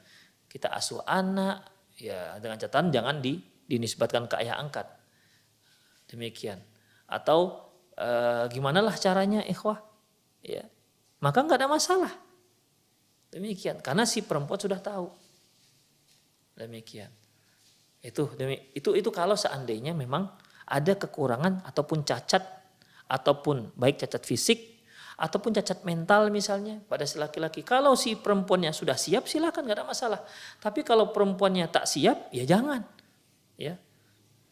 Kita asuh anak, ya dengan catatan jangan di, dinisbatkan ke ayah angkat. Demikian. Atau e, gimana lah caranya ikhwah? Ya, maka nggak ada masalah. Demikian, karena si perempuan sudah tahu. Demikian. Itu demi itu itu kalau seandainya memang ada kekurangan ataupun cacat ataupun baik cacat fisik ataupun cacat mental misalnya pada si laki-laki. Kalau si perempuannya sudah siap silakan nggak ada masalah. Tapi kalau perempuannya tak siap ya jangan. Ya.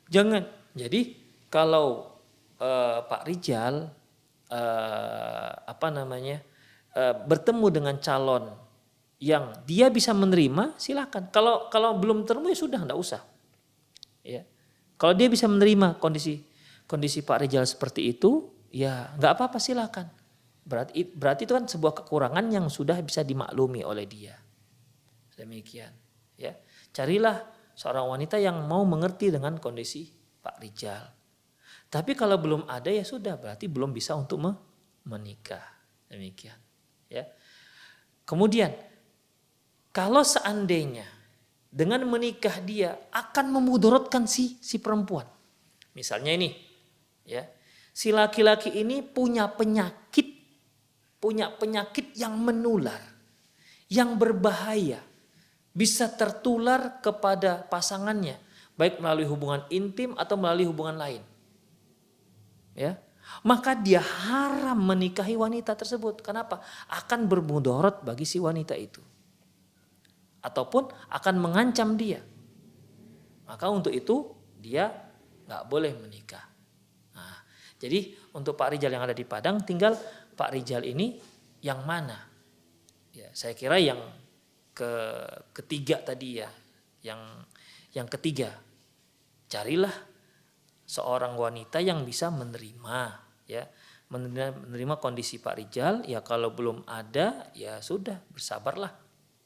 Jangan. Jadi kalau uh, Pak Rijal uh, apa namanya uh, bertemu dengan calon yang dia bisa menerima silakan. Kalau kalau belum terima ya sudah nggak usah. Ya. Kalau dia bisa menerima kondisi kondisi Pak Rizal seperti itu, ya nggak apa-apa silakan. Berarti berarti itu kan sebuah kekurangan yang sudah bisa dimaklumi oleh dia. Demikian, ya. Carilah seorang wanita yang mau mengerti dengan kondisi Pak Rizal. Tapi kalau belum ada ya sudah berarti belum bisa untuk menikah. Demikian, ya. Kemudian kalau seandainya dengan menikah dia akan memudorotkan si si perempuan. Misalnya ini, ya, si laki-laki ini punya penyakit, punya penyakit yang menular, yang berbahaya, bisa tertular kepada pasangannya, baik melalui hubungan intim atau melalui hubungan lain. Ya, maka dia haram menikahi wanita tersebut. Kenapa? Akan bermudorot bagi si wanita itu ataupun akan mengancam dia. Maka untuk itu dia nggak boleh menikah. Nah, jadi untuk Pak Rijal yang ada di Padang, tinggal Pak Rijal ini yang mana? Ya, saya kira yang ke ketiga tadi ya, yang yang ketiga, carilah seorang wanita yang bisa menerima, ya, menerima, menerima kondisi Pak Rijal. Ya kalau belum ada, ya sudah bersabarlah,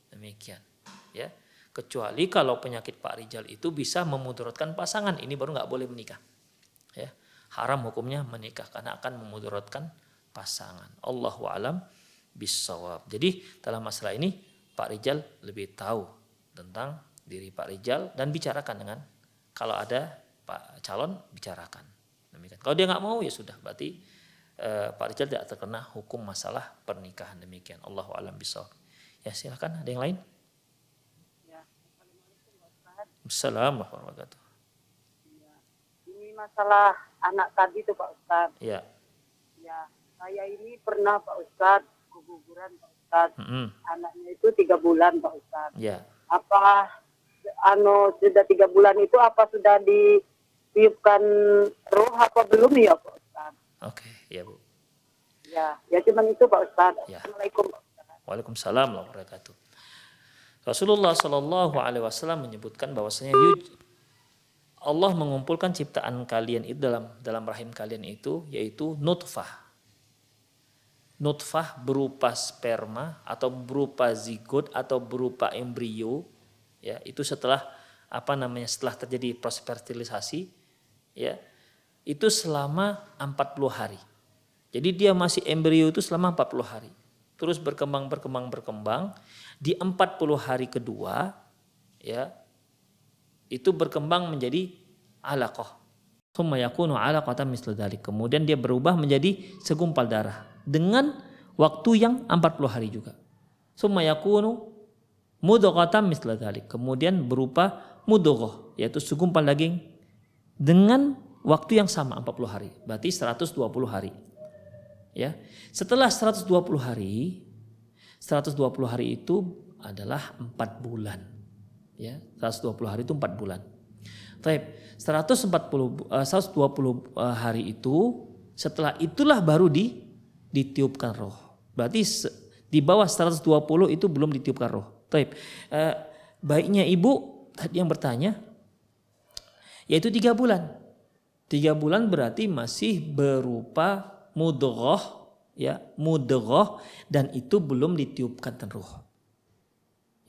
demikian ya. Kecuali kalau penyakit Pak Rijal itu bisa memudaratkan pasangan ini baru nggak boleh menikah ya. Haram hukumnya menikah karena akan memudaratkan pasangan. Allahu alam bisawab jadi dalam masalah ini Pak Rijal lebih tahu tentang diri Pak Rijal dan bicarakan dengan kalau ada Pak calon bicarakan. Demikian. Kalau dia nggak mau ya sudah. Berarti eh, Pak Rijal tidak terkena hukum masalah pernikahan. Demikian. Allahu alam bisawab ya silakan. Ada yang lain Assalamualaikum warahmatullahi wabarakatuh. Ini masalah anak tadi tuh Pak Ustadz. Ya. Ya, saya ini pernah Pak Ustadz keguguran Pak Ustadz. Mm -hmm. Anaknya itu tiga bulan Pak Ustadz. Ya. Apa anu sudah tiga bulan itu apa sudah ditiupkan roh apa belum ya Pak Ustadz? Oke, ya Bu. Ya, ya cuman itu Pak Ustadz. Ya. Assalamualaikum. Pak Ustadz. Waalaikumsalam warahmatullahi wabarakatuh. Rasulullah Shallallahu Alaihi Wasallam menyebutkan bahwasanya "Yuj- Allah mengumpulkan ciptaan kalian itu dalam dalam rahim kalian itu yaitu nutfah. Nutfah berupa sperma atau berupa zigot atau berupa embrio ya itu setelah apa namanya setelah terjadi proses fertilisasi ya itu selama 40 hari. Jadi dia masih embrio itu selama 40 hari. Terus berkembang berkembang berkembang di 40 hari kedua ya itu berkembang menjadi alaqah. Thumma yakunu alaqatan dzalik. Kemudian dia berubah menjadi segumpal darah dengan waktu yang 40 hari juga. Thumma yakunu mudghatan dzalik. Kemudian berupa mudghah yaitu segumpal daging dengan waktu yang sama 40 hari. Berarti 120 hari. Ya. Setelah 120 hari 120 hari itu adalah 4 bulan. Ya, 120 hari itu 4 bulan. Taib, 140 eh, 120 eh, hari itu setelah itulah baru di ditiupkan roh. Berarti di bawah 120 itu belum ditiupkan roh. Taib. Eh, baiknya ibu tadi yang bertanya yaitu tiga bulan. Tiga bulan berarti masih berupa mudghah ya mudghah dan itu belum ditiupkan roh.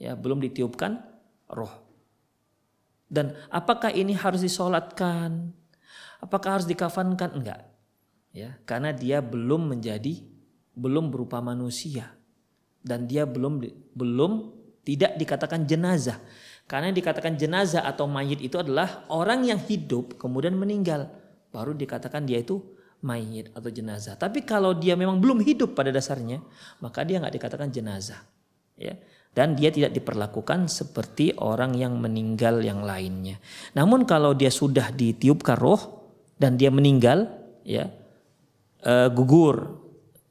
Ya, belum ditiupkan roh. Dan apakah ini harus disolatkan? Apakah harus dikafankan? Enggak. Ya, karena dia belum menjadi belum berupa manusia dan dia belum belum tidak dikatakan jenazah. Karena yang dikatakan jenazah atau mayit itu adalah orang yang hidup kemudian meninggal, baru dikatakan dia itu mayit atau jenazah. Tapi kalau dia memang belum hidup pada dasarnya, maka dia nggak dikatakan jenazah. Ya. Dan dia tidak diperlakukan seperti orang yang meninggal yang lainnya. Namun kalau dia sudah ditiupkan roh dan dia meninggal, ya eh, gugur.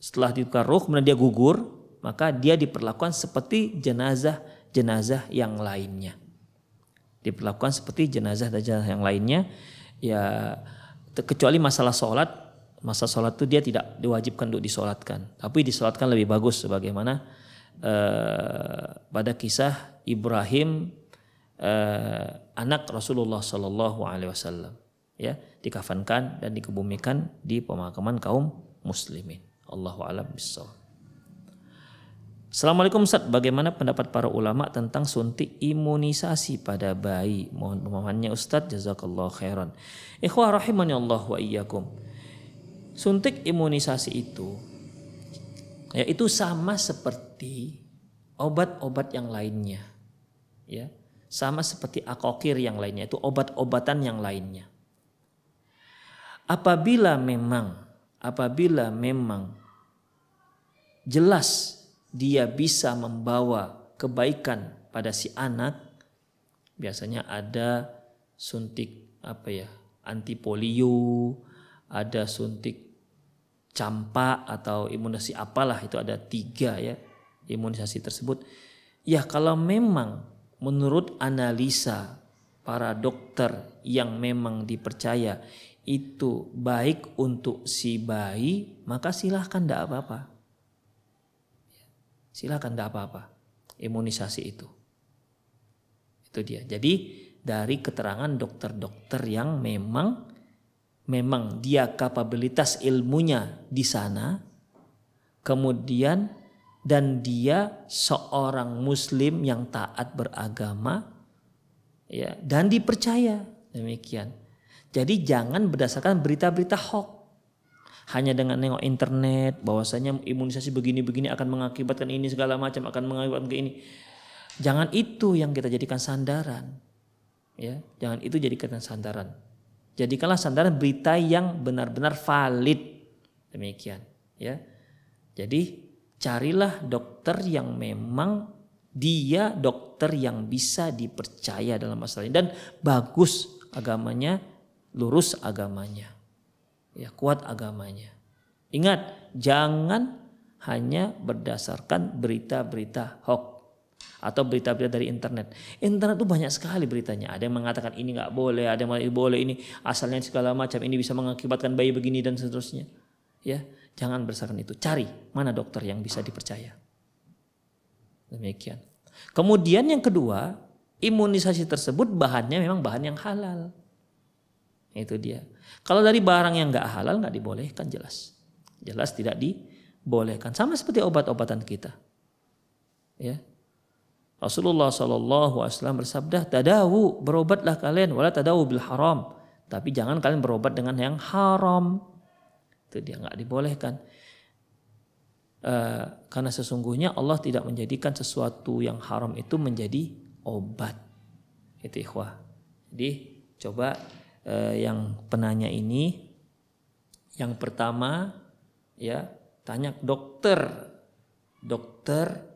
Setelah ditiupkan roh kemudian dia gugur, maka dia diperlakukan seperti jenazah-jenazah yang lainnya. Diperlakukan seperti jenazah-jenazah yang lainnya. Ya kecuali masalah sholat, masa sholat itu dia tidak diwajibkan untuk disolatkan, tapi disolatkan lebih bagus sebagaimana eh, pada kisah Ibrahim eh, anak Rasulullah Shallallahu Alaihi Wasallam ya dikafankan dan dikebumikan di pemakaman kaum muslimin. Allahu alam. Assalamualaikum Ustaz, bagaimana pendapat para ulama tentang suntik imunisasi pada bayi? Mohon pemahamannya Ustaz, jazakallah khairan. Ikhwah rahimani Allah wa iyyakum. Suntik imunisasi itu ya itu sama seperti obat-obat yang lainnya. Ya, sama seperti akokir yang lainnya, itu obat-obatan yang lainnya. Apabila memang apabila memang jelas dia bisa membawa kebaikan pada si anak biasanya ada suntik apa ya anti polio ada suntik campak atau imunisasi apalah itu ada tiga ya imunisasi tersebut. Ya kalau memang menurut analisa para dokter yang memang dipercaya itu baik untuk si bayi maka silahkan tidak apa-apa. Silahkan tidak apa-apa imunisasi itu. Itu dia. Jadi dari keterangan dokter-dokter yang memang memang dia kapabilitas ilmunya di sana kemudian dan dia seorang muslim yang taat beragama ya dan dipercaya demikian jadi jangan berdasarkan berita-berita hoax hanya dengan nengok internet bahwasanya imunisasi begini-begini akan mengakibatkan ini segala macam akan mengakibatkan ini. Jangan itu yang kita jadikan sandaran. Ya, jangan itu jadikan sandaran. Jadikanlah sandaran berita yang benar-benar valid. Demikian, ya. Jadi carilah dokter yang memang dia dokter yang bisa dipercaya dalam masalah ini dan bagus agamanya, lurus agamanya ya kuat agamanya. Ingat, jangan hanya berdasarkan berita-berita hoax atau berita-berita dari internet. Internet itu banyak sekali beritanya. Ada yang mengatakan ini nggak boleh, ada yang mengatakan boleh ini asalnya segala macam, ini bisa mengakibatkan bayi begini dan seterusnya. Ya, Jangan berdasarkan itu. Cari mana dokter yang bisa dipercaya. Demikian. Kemudian yang kedua, imunisasi tersebut bahannya memang bahan yang halal. Itu dia. Kalau dari barang yang nggak halal nggak dibolehkan jelas. Jelas tidak dibolehkan. Sama seperti obat-obatan kita. Ya. Rasulullah Shallallahu Alaihi Wasallam bersabda, "Tadawu berobatlah kalian, wala tadawu bil haram." Tapi jangan kalian berobat dengan yang haram. Itu dia nggak dibolehkan. Uh, karena sesungguhnya Allah tidak menjadikan sesuatu yang haram itu menjadi obat. Itu ikhwah. Jadi coba uh, yang penanya ini yang pertama ya tanya dokter dokter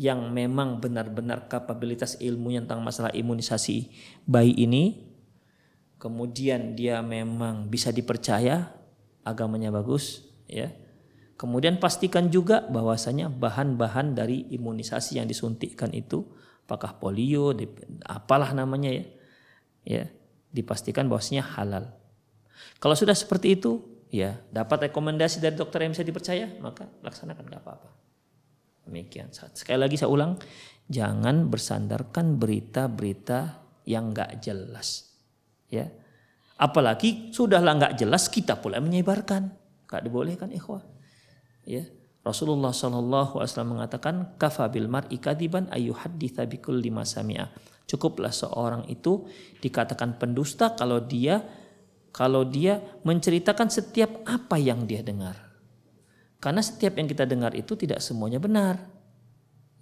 yang memang benar-benar kapabilitas ilmunya tentang masalah imunisasi bayi ini kemudian dia memang bisa dipercaya agamanya bagus ya Kemudian pastikan juga bahwasanya bahan-bahan dari imunisasi yang disuntikkan itu apakah polio, apalah namanya ya. Ya, dipastikan bahwasanya halal. Kalau sudah seperti itu, ya dapat rekomendasi dari dokter yang bisa dipercaya, maka laksanakan nggak apa-apa. Demikian. Sekali lagi saya ulang, jangan bersandarkan berita-berita yang nggak jelas. Ya, apalagi sudahlah nggak jelas kita pula menyebarkan, nggak dibolehkan ikhwah ya Rasulullah Shallallahu Alaihi Wasallam mengatakan kafa bil mar'i kadiban ayyuhadditsa bikulli ma sami'a. Cukuplah seorang itu dikatakan pendusta kalau dia kalau dia menceritakan setiap apa yang dia dengar. Karena setiap yang kita dengar itu tidak semuanya benar.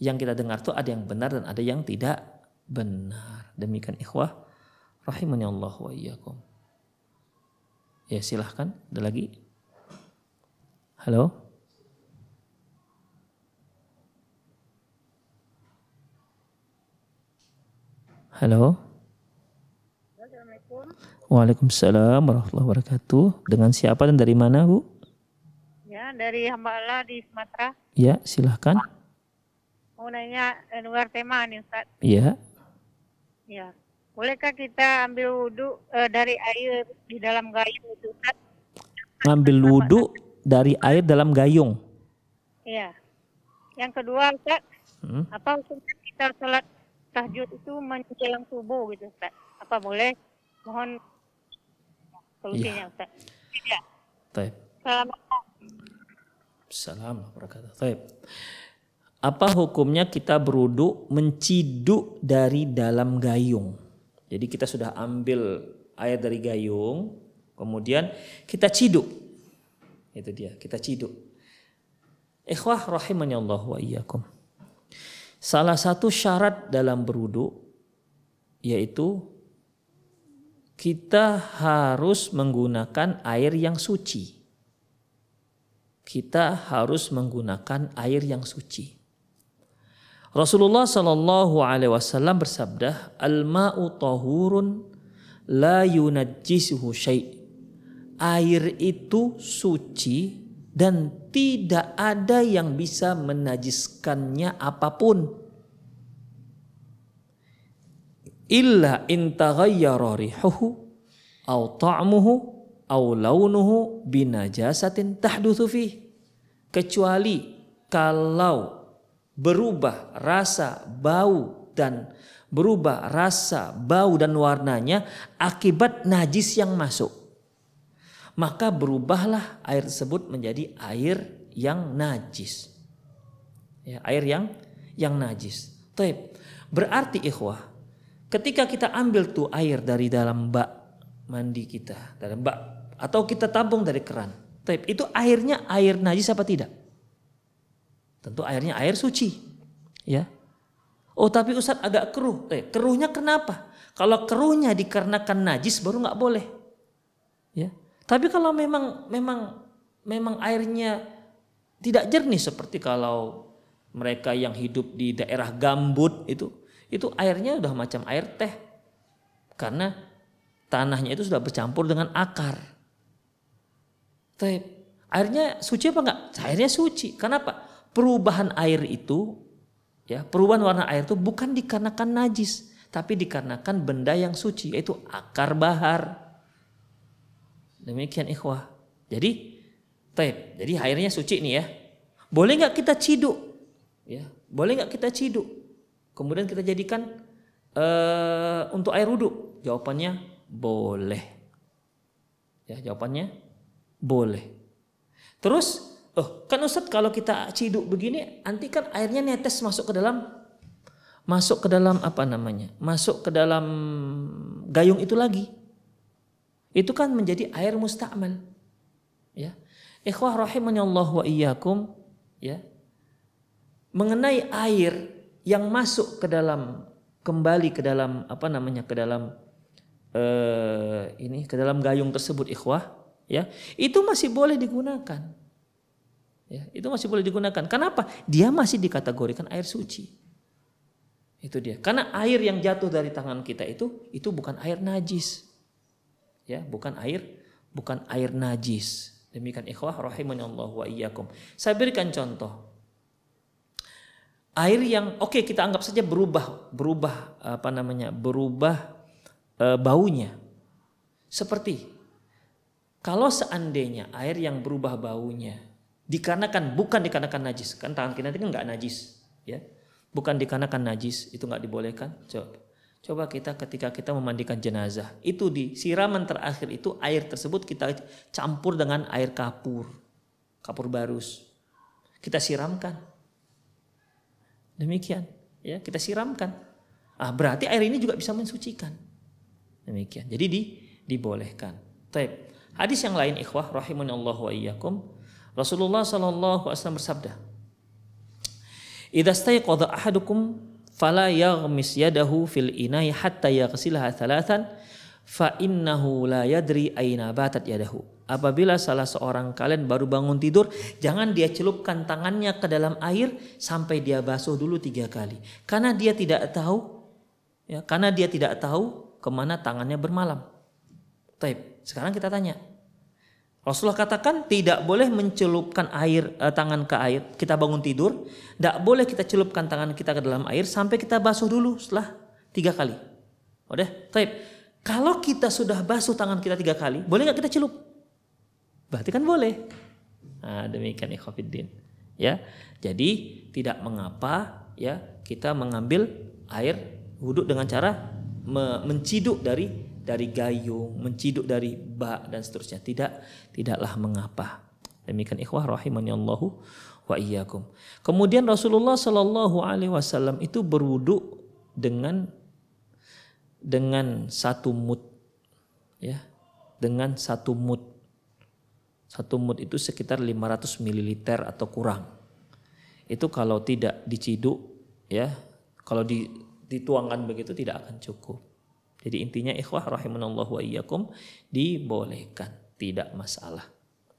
Yang kita dengar itu ada yang benar dan ada yang tidak benar. Demikian ikhwah rahimani Allah wa iyyakum. Ya silahkan, ada lagi? Halo? Halo. Assalamualaikum. Waalaikumsalam warahmatullahi wabarakatuh. Dengan siapa dan dari mana, Bu? Ya, dari Hamba Allah di Sumatera. Ya, silahkan. Mau nanya eh, luar tema nih, Ustaz. Ya. Ya. Bolehkah kita ambil wudhu eh, dari air di dalam gayung itu, Ustaz? Ngambil wudhu dari air dalam gayung. Iya. Yang kedua, Ustaz, Hmm. apa hukumnya kita sholat tahajud itu menjelang subuh gitu, Ustaz? Apa boleh? Mohon solusinya, Ustaz. Iya. Taib. Assalamualaikum. Assalamualaikum wabarakatuh. Apa hukumnya kita berwudu menciduk dari dalam gayung? Jadi kita sudah ambil air dari gayung, kemudian kita ciduk. Itu dia, kita ciduk. Ikhwah rahimani Allah wa iyyakum. Salah satu syarat dalam berwudu yaitu kita harus menggunakan air yang suci. Kita harus menggunakan air yang suci. Rasulullah Shallallahu Alaihi Wasallam bersabda, "Al ma'u tahurun la yunajjisuhu syai." Air itu suci dan tidak ada yang bisa menajiskannya apa pun. Illa in taghayyara rihuhu aw ta'muhu launuhu binajasatin tahdutsu fih. Kecuali kalau berubah rasa, bau dan berubah rasa, bau dan warnanya akibat najis yang masuk maka berubahlah air tersebut menjadi air yang najis. Ya, air yang yang najis. Taib. Berarti ikhwah, ketika kita ambil tuh air dari dalam bak mandi kita, dalam bak atau kita tabung dari keran. Taib, itu airnya air najis apa tidak? Tentu airnya air suci. Ya. Oh tapi Ustadz agak keruh. Eh, keruhnya kenapa? Kalau keruhnya dikarenakan najis baru nggak boleh. Ya. Tapi kalau memang memang memang airnya tidak jernih seperti kalau mereka yang hidup di daerah gambut itu itu airnya udah macam air teh karena tanahnya itu sudah bercampur dengan akar. Teh airnya suci apa enggak? Airnya suci. Kenapa? Perubahan air itu ya, perubahan warna air itu bukan dikarenakan najis, tapi dikarenakan benda yang suci yaitu akar bahar. Demikian ikhwah. Jadi Taib. Jadi airnya suci nih ya. Boleh nggak kita ciduk? Ya, boleh nggak kita ciduk? Kemudian kita jadikan eh, untuk air wudhu? Jawabannya boleh. Ya, jawabannya boleh. Terus, oh kan Ustadz kalau kita ciduk begini, nanti kan airnya netes masuk ke dalam masuk ke dalam apa namanya? Masuk ke dalam gayung itu lagi. Itu kan menjadi air musta'mal. Ya. Ikhwah rahimani Allah wa iyyakum, ya. Mengenai air yang masuk ke dalam kembali ke dalam apa namanya? ke dalam eh, ini ke dalam gayung tersebut ikhwah, ya. Itu masih boleh digunakan. Ya, itu masih boleh digunakan. Kenapa? Dia masih dikategorikan air suci. Itu dia. Karena air yang jatuh dari tangan kita itu itu bukan air najis. Ya, bukan air bukan air najis. Demikian ikhwah rahimani Allah wa iyyakum. Saya berikan contoh. Air yang oke okay, kita anggap saja berubah, berubah apa namanya? berubah e, baunya. Seperti kalau seandainya air yang berubah baunya dikarenakan bukan dikarenakan najis, kan tangan kita kan nggak najis, ya. Bukan dikarenakan najis, itu nggak dibolehkan. Coba Coba kita ketika kita memandikan jenazah, itu di siraman terakhir itu air tersebut kita campur dengan air kapur, kapur barus. Kita siramkan. Demikian, ya, kita siramkan. Ah, berarti air ini juga bisa mensucikan. Demikian. Jadi di, dibolehkan. Taib. Hadis yang lain ikhwah rahimanallahu wa iyyakum. Rasulullah sallallahu alaihi wasallam bersabda, "Idza stayqadha ahadukum fala yaghmis yadahu fil inai hatta yaghsilaha thalathan fa innahu la yadri aina batat yadahu. Apabila salah seorang kalian baru bangun tidur, jangan dia celupkan tangannya ke dalam air sampai dia basuh dulu tiga kali. Karena dia tidak tahu, ya, karena dia tidak tahu ke mana tangannya bermalam. Taib. Sekarang kita tanya, Rasulullah katakan tidak boleh mencelupkan air eh, tangan ke air. Kita bangun tidur, tidak boleh kita celupkan tangan kita ke dalam air sampai kita basuh dulu setelah tiga kali. Udah, taib. Kalau kita sudah basuh tangan kita tiga kali, boleh nggak kita celup? Berarti kan boleh. Nah, demikian ikhwafiddin. Ya, jadi tidak mengapa ya kita mengambil air wudhu dengan cara menciduk dari dari gayung, menciduk dari bak dan seterusnya. Tidak, tidaklah mengapa. Demikian ikhwah rahimani Allahu wa iyyakum. Kemudian Rasulullah Shallallahu alaihi wasallam itu berwudu dengan dengan satu mut ya, dengan satu mut. Satu mut itu sekitar 500 ml atau kurang. Itu kalau tidak diciduk ya, kalau dituangkan begitu tidak akan cukup. Jadi intinya ikhwah rahimanallahu wa iyyakum dibolehkan, tidak masalah.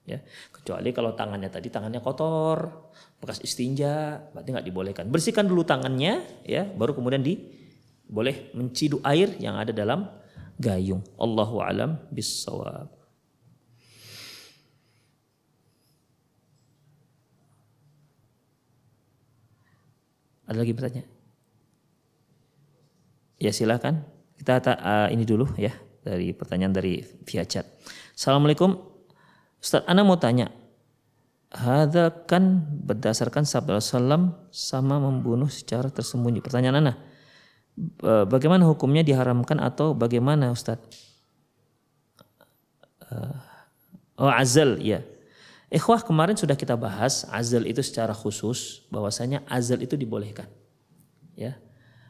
Ya, kecuali kalau tangannya tadi tangannya kotor, bekas istinja, berarti nggak dibolehkan. Bersihkan dulu tangannya, ya, baru kemudian di boleh menciduk air yang ada dalam gayung. Allahu alam bisawab. Ada lagi bertanya? Ya silakan. Kita uh, ini dulu ya dari pertanyaan dari via chat. Assalamualaikum, Ustaz Ana mau tanya, Hada kan berdasarkan sabda Rasulullah sama membunuh secara tersembunyi. Pertanyaan Ana, bagaimana hukumnya diharamkan atau bagaimana Ustaz? Uh, oh azal ya. Ikhwah kemarin sudah kita bahas azal itu secara khusus bahwasanya azal itu dibolehkan. Ya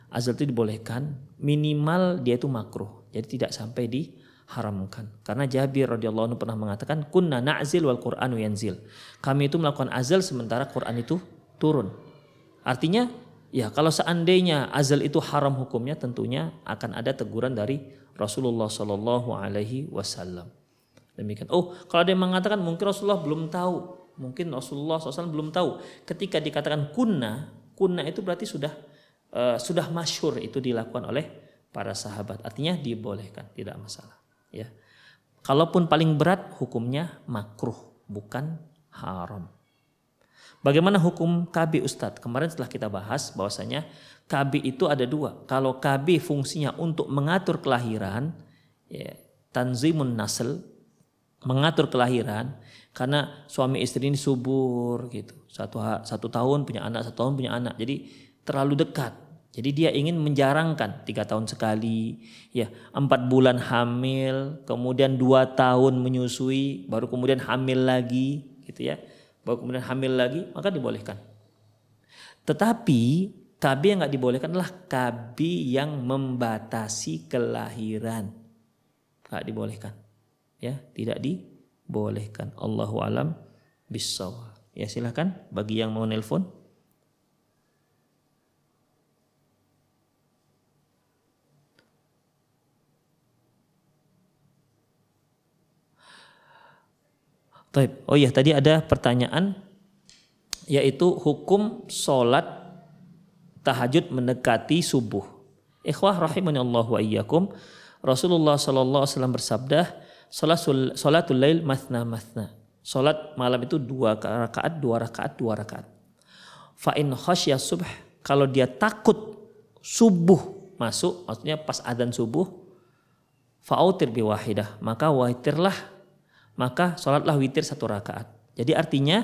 azal itu dibolehkan minimal dia itu makruh. Jadi tidak sampai diharamkan. Karena Jabir radhiyallahu anhu pernah mengatakan kunna na'zil wal Qur'an yanzil. Kami itu melakukan azal sementara Quran itu turun. Artinya ya kalau seandainya azal itu haram hukumnya tentunya akan ada teguran dari Rasulullah Shallallahu alaihi wasallam. Demikian. Oh kalau yang mengatakan mungkin Rasulullah belum tahu. Mungkin Rasulullah SAW belum tahu. Ketika dikatakan kunna kunna itu berarti sudah uh, sudah masyur itu dilakukan oleh para sahabat. Artinya dibolehkan, tidak masalah. Ya. Kalaupun paling berat hukumnya makruh, bukan haram. Bagaimana hukum KB Ustadz? Kemarin setelah kita bahas bahwasanya KB itu ada dua. Kalau KB fungsinya untuk mengatur kelahiran, ya, tanzimun nasl, mengatur kelahiran karena suami istri ini subur gitu satu satu tahun punya anak satu tahun punya anak jadi terlalu dekat. Jadi dia ingin menjarangkan tiga tahun sekali ya empat bulan hamil kemudian dua tahun menyusui baru kemudian hamil lagi gitu ya. Baru kemudian hamil lagi maka dibolehkan. Tetapi KB yang nggak dibolehkan adalah KB yang membatasi kelahiran. Nggak dibolehkan ya tidak dibolehkan. Allahu alam bisawab ya silahkan bagi yang mau nelpon Taib. Oh iya tadi ada pertanyaan yaitu hukum sholat tahajud mendekati subuh. Ikhwah rahimani Allah wa iyyakum. Rasulullah sallallahu alaihi wasallam bersabda, "Salatul salatul lail mathna mathna." Salat malam itu dua rakaat, dua rakaat, dua rakaat. Fa in khasyya subh, kalau dia takut subuh masuk, maksudnya pas adzan subuh, fa'autir biwahidah, maka witirlah, maka sholatlah witir satu rakaat. Jadi artinya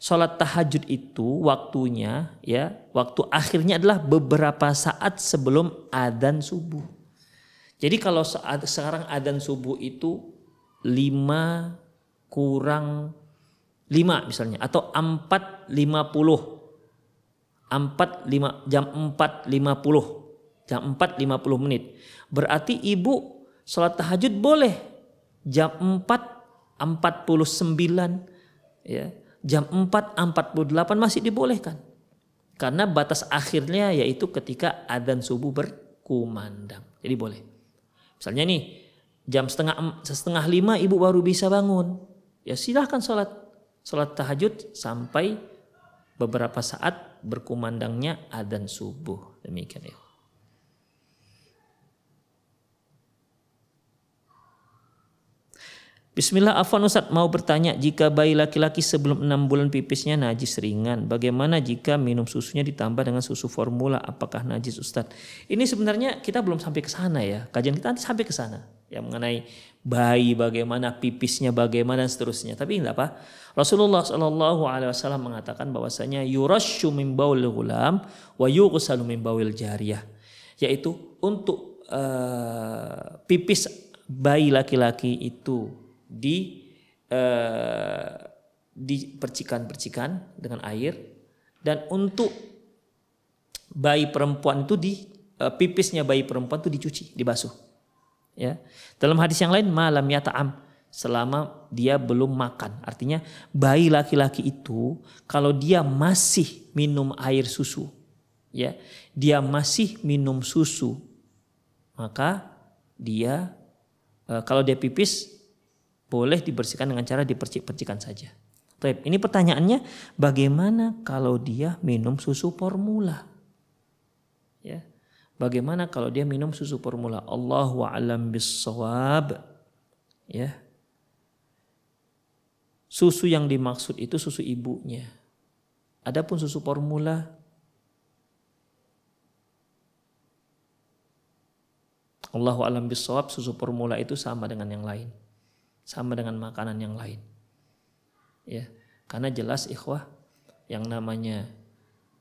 sholat tahajud itu waktunya ya waktu akhirnya adalah beberapa saat sebelum adzan subuh. Jadi kalau saat sekarang adzan subuh itu 5 kurang 5 misalnya atau 4.50 4 5 jam 4.50 jam 4.50 menit. Berarti ibu sholat tahajud boleh jam 4 49 ya. Jam 4 48 masih dibolehkan. Karena batas akhirnya yaitu ketika adzan subuh berkumandang. Jadi boleh. Misalnya nih jam setengah setengah lima ibu baru bisa bangun. Ya silahkan sholat. Sholat tahajud sampai beberapa saat berkumandangnya adzan subuh. Demikian ya Bismillah Afwan Ustaz mau bertanya jika bayi laki-laki sebelum enam bulan pipisnya najis ringan bagaimana jika minum susunya ditambah dengan susu formula? Apakah najis Ustaz? Ini sebenarnya kita belum sampai ke sana ya. Kajian kita nanti sampai ke sana. Ya mengenai bayi bagaimana pipisnya bagaimana dan seterusnya. Tapi enggak apa. Rasulullah Shallallahu Alaihi Wasallam mengatakan bahwasanya yurashu min baul gulam wa yughsalu min bawil jariyah. Yaitu untuk uh, pipis bayi laki-laki itu di uh, dipercikan-percikan dengan air dan untuk bayi perempuan itu di uh, pipisnya bayi perempuan itu dicuci, dibasuh. Ya. Dalam hadis yang lain malam ya ta'am selama dia belum makan. Artinya bayi laki-laki itu kalau dia masih minum air susu, ya, dia masih minum susu, maka dia uh, kalau dia pipis boleh dibersihkan dengan cara dipercik-percikan saja. Baik, ini pertanyaannya bagaimana kalau dia minum susu formula? Ya. Bagaimana kalau dia minum susu formula? Allahu a'lam bissawab. Ya. Susu yang dimaksud itu susu ibunya. Adapun susu formula Allahu a'lam bissawab susu formula itu sama dengan yang lain sama dengan makanan yang lain. Ya, karena jelas ikhwah yang namanya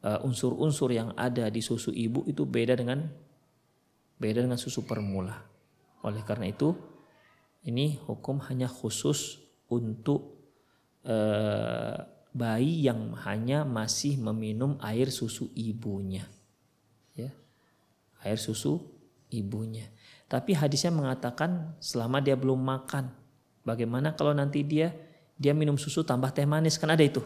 uh, unsur-unsur uh, yang ada di susu ibu itu beda dengan beda dengan susu permula. Oleh karena itu ini hukum hanya khusus untuk uh, bayi yang hanya masih meminum air susu ibunya. Ya. Air susu ibunya. Tapi hadisnya mengatakan selama dia belum makan Bagaimana kalau nanti dia dia minum susu tambah teh manis kan ada itu.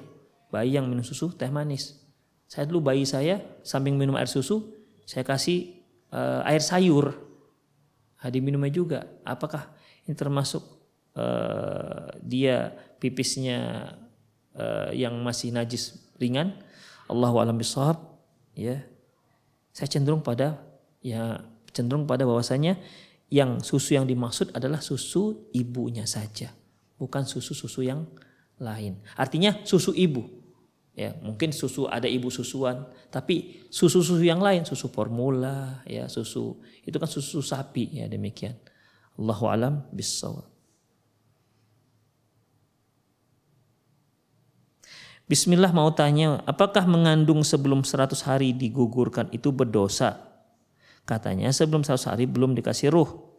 Bayi yang minum susu teh manis. Saya dulu bayi saya samping minum air susu, saya kasih uh, air sayur. Nah, diminumnya juga. Apakah ini termasuk uh, dia pipisnya uh, yang masih najis ringan? Allahu alam bisawab. Ya. Saya cenderung pada ya cenderung pada bahwasanya yang susu yang dimaksud adalah susu ibunya saja, bukan susu-susu yang lain. Artinya susu ibu. Ya, mungkin susu ada ibu susuan, tapi susu-susu yang lain, susu formula, ya, susu itu kan susu sapi ya demikian. Allahu alam bissawab. Bismillah mau tanya, apakah mengandung sebelum 100 hari digugurkan itu berdosa Katanya sebelum 100 hari belum dikasih ruh.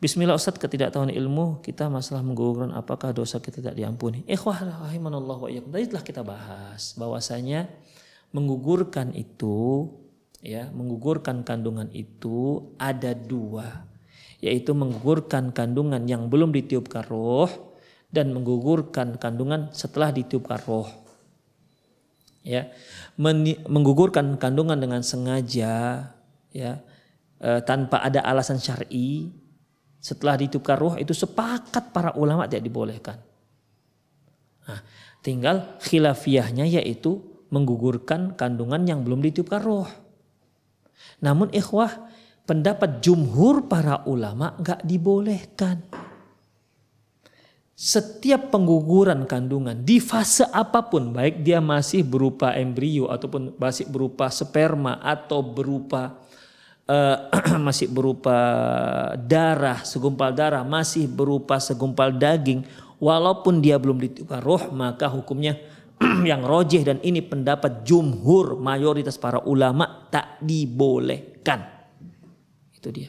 Bismillah Ustaz ketidaktahuan ilmu kita masalah menggugurkan apakah dosa kita tidak diampuni. Ikhwah rahimanallah wa iyyakum. Tadi telah kita bahas bahwasanya menggugurkan itu ya, menggugurkan kandungan itu ada dua yaitu menggugurkan kandungan yang belum ditiupkan roh dan menggugurkan kandungan setelah ditiupkan roh. Ya, menggugurkan kandungan dengan sengaja ya e, tanpa ada alasan syar'i setelah ditiupkan roh itu sepakat para ulama tidak dibolehkan. Nah, tinggal khilafiyahnya yaitu menggugurkan kandungan yang belum ditiupkan roh. Namun ikhwah pendapat jumhur para ulama nggak dibolehkan. Setiap pengguguran kandungan di fase apa pun, baik dia masih berupa embrio ataupun masih berupa sperma atau berupa uh, masih berupa darah, segumpal darah, masih berupa segumpal daging, walaupun dia belum ditiupkan roh, maka hukumnya yang rojih dan ini pendapat jumhur mayoritas para ulama tak dibolehkan. Itu dia.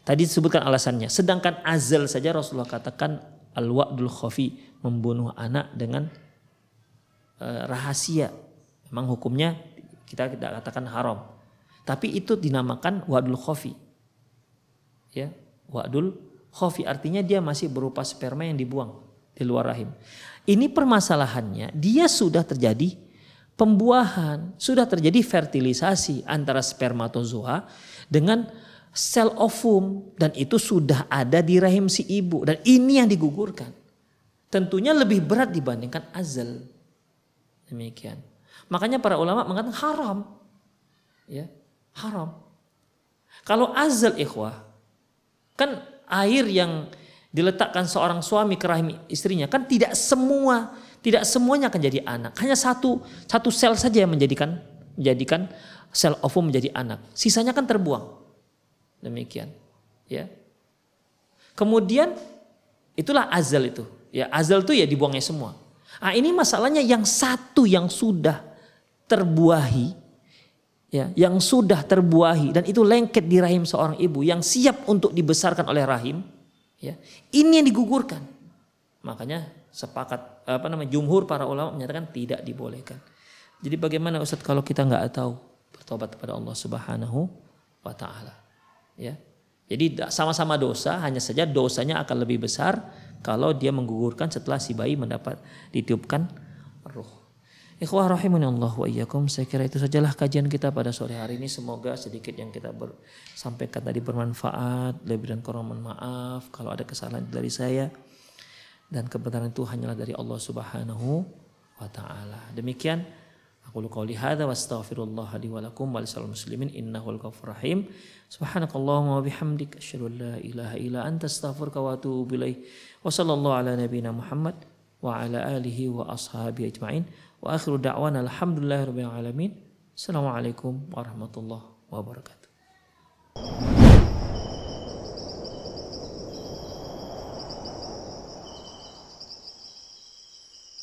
Tadi disebutkan alasannya. Sedangkan azal saja Rasulullah katakan al-wa'dul khafi membunuh anak dengan uh, rahasia. Memang hukumnya kita tidak katakan haram. Tapi itu dinamakan wa'dul khafi. Ya, wa'dul khafi artinya dia masih berupa sperma yang dibuang di luar rahim. Ini permasalahannya, dia sudah terjadi pembuahan, sudah terjadi fertilisasi antara spermatozoa dengan sel ovum dan itu sudah ada di rahim si ibu dan ini yang digugurkan. Tentunya lebih berat dibandingkan azal. Demikian. Makanya para ulama mengatakan haram. Ya, haram. Kalau azal ikhwah kan air yang diletakkan seorang suami ke rahim istrinya kan tidak semua tidak semuanya akan jadi anak. Hanya satu satu sel saja yang menjadikan menjadikan sel ovum menjadi anak. Sisanya kan terbuang. Demikian. Ya. Kemudian itulah azal itu. Ya, azal itu ya dibuangnya semua. Ah ini masalahnya yang satu yang sudah terbuahi ya, yang sudah terbuahi dan itu lengket di rahim seorang ibu yang siap untuk dibesarkan oleh rahim, ya. Ini yang digugurkan. Makanya sepakat apa namanya jumhur para ulama menyatakan tidak dibolehkan. Jadi bagaimana Ustadz kalau kita nggak tahu bertobat kepada Allah Subhanahu wa taala. Ya. Jadi sama-sama dosa, hanya saja dosanya akan lebih besar kalau dia menggugurkan setelah si bayi mendapat ditiupkan ruh. Ikhwah rahimani Allah wa iyyakum. Saya kira itu sajalah kajian kita pada sore hari ini. Semoga sedikit yang kita sampaikan tadi bermanfaat. Lebih dan kurang mohon maaf kalau ada kesalahan dari saya. Dan kebenaran itu hanyalah dari Allah Subhanahu wa taala. Demikian Aku qauli hadza wa astaghfirullah li wa lakum wa muslimin innahul ghafurur rahim. Subhanakallahumma wa bihamdika asyhadu ilaha illa anta astaghfiruka wa atubu ilaik. Wa sallallahu ala nabiyyina Muhammad wa ala alihi wa ashabihi ajmain. Wa akhiru da'wana alhamdulillahirabbil alamin. Assalamualaikum warahmatullahi wabarakatuh.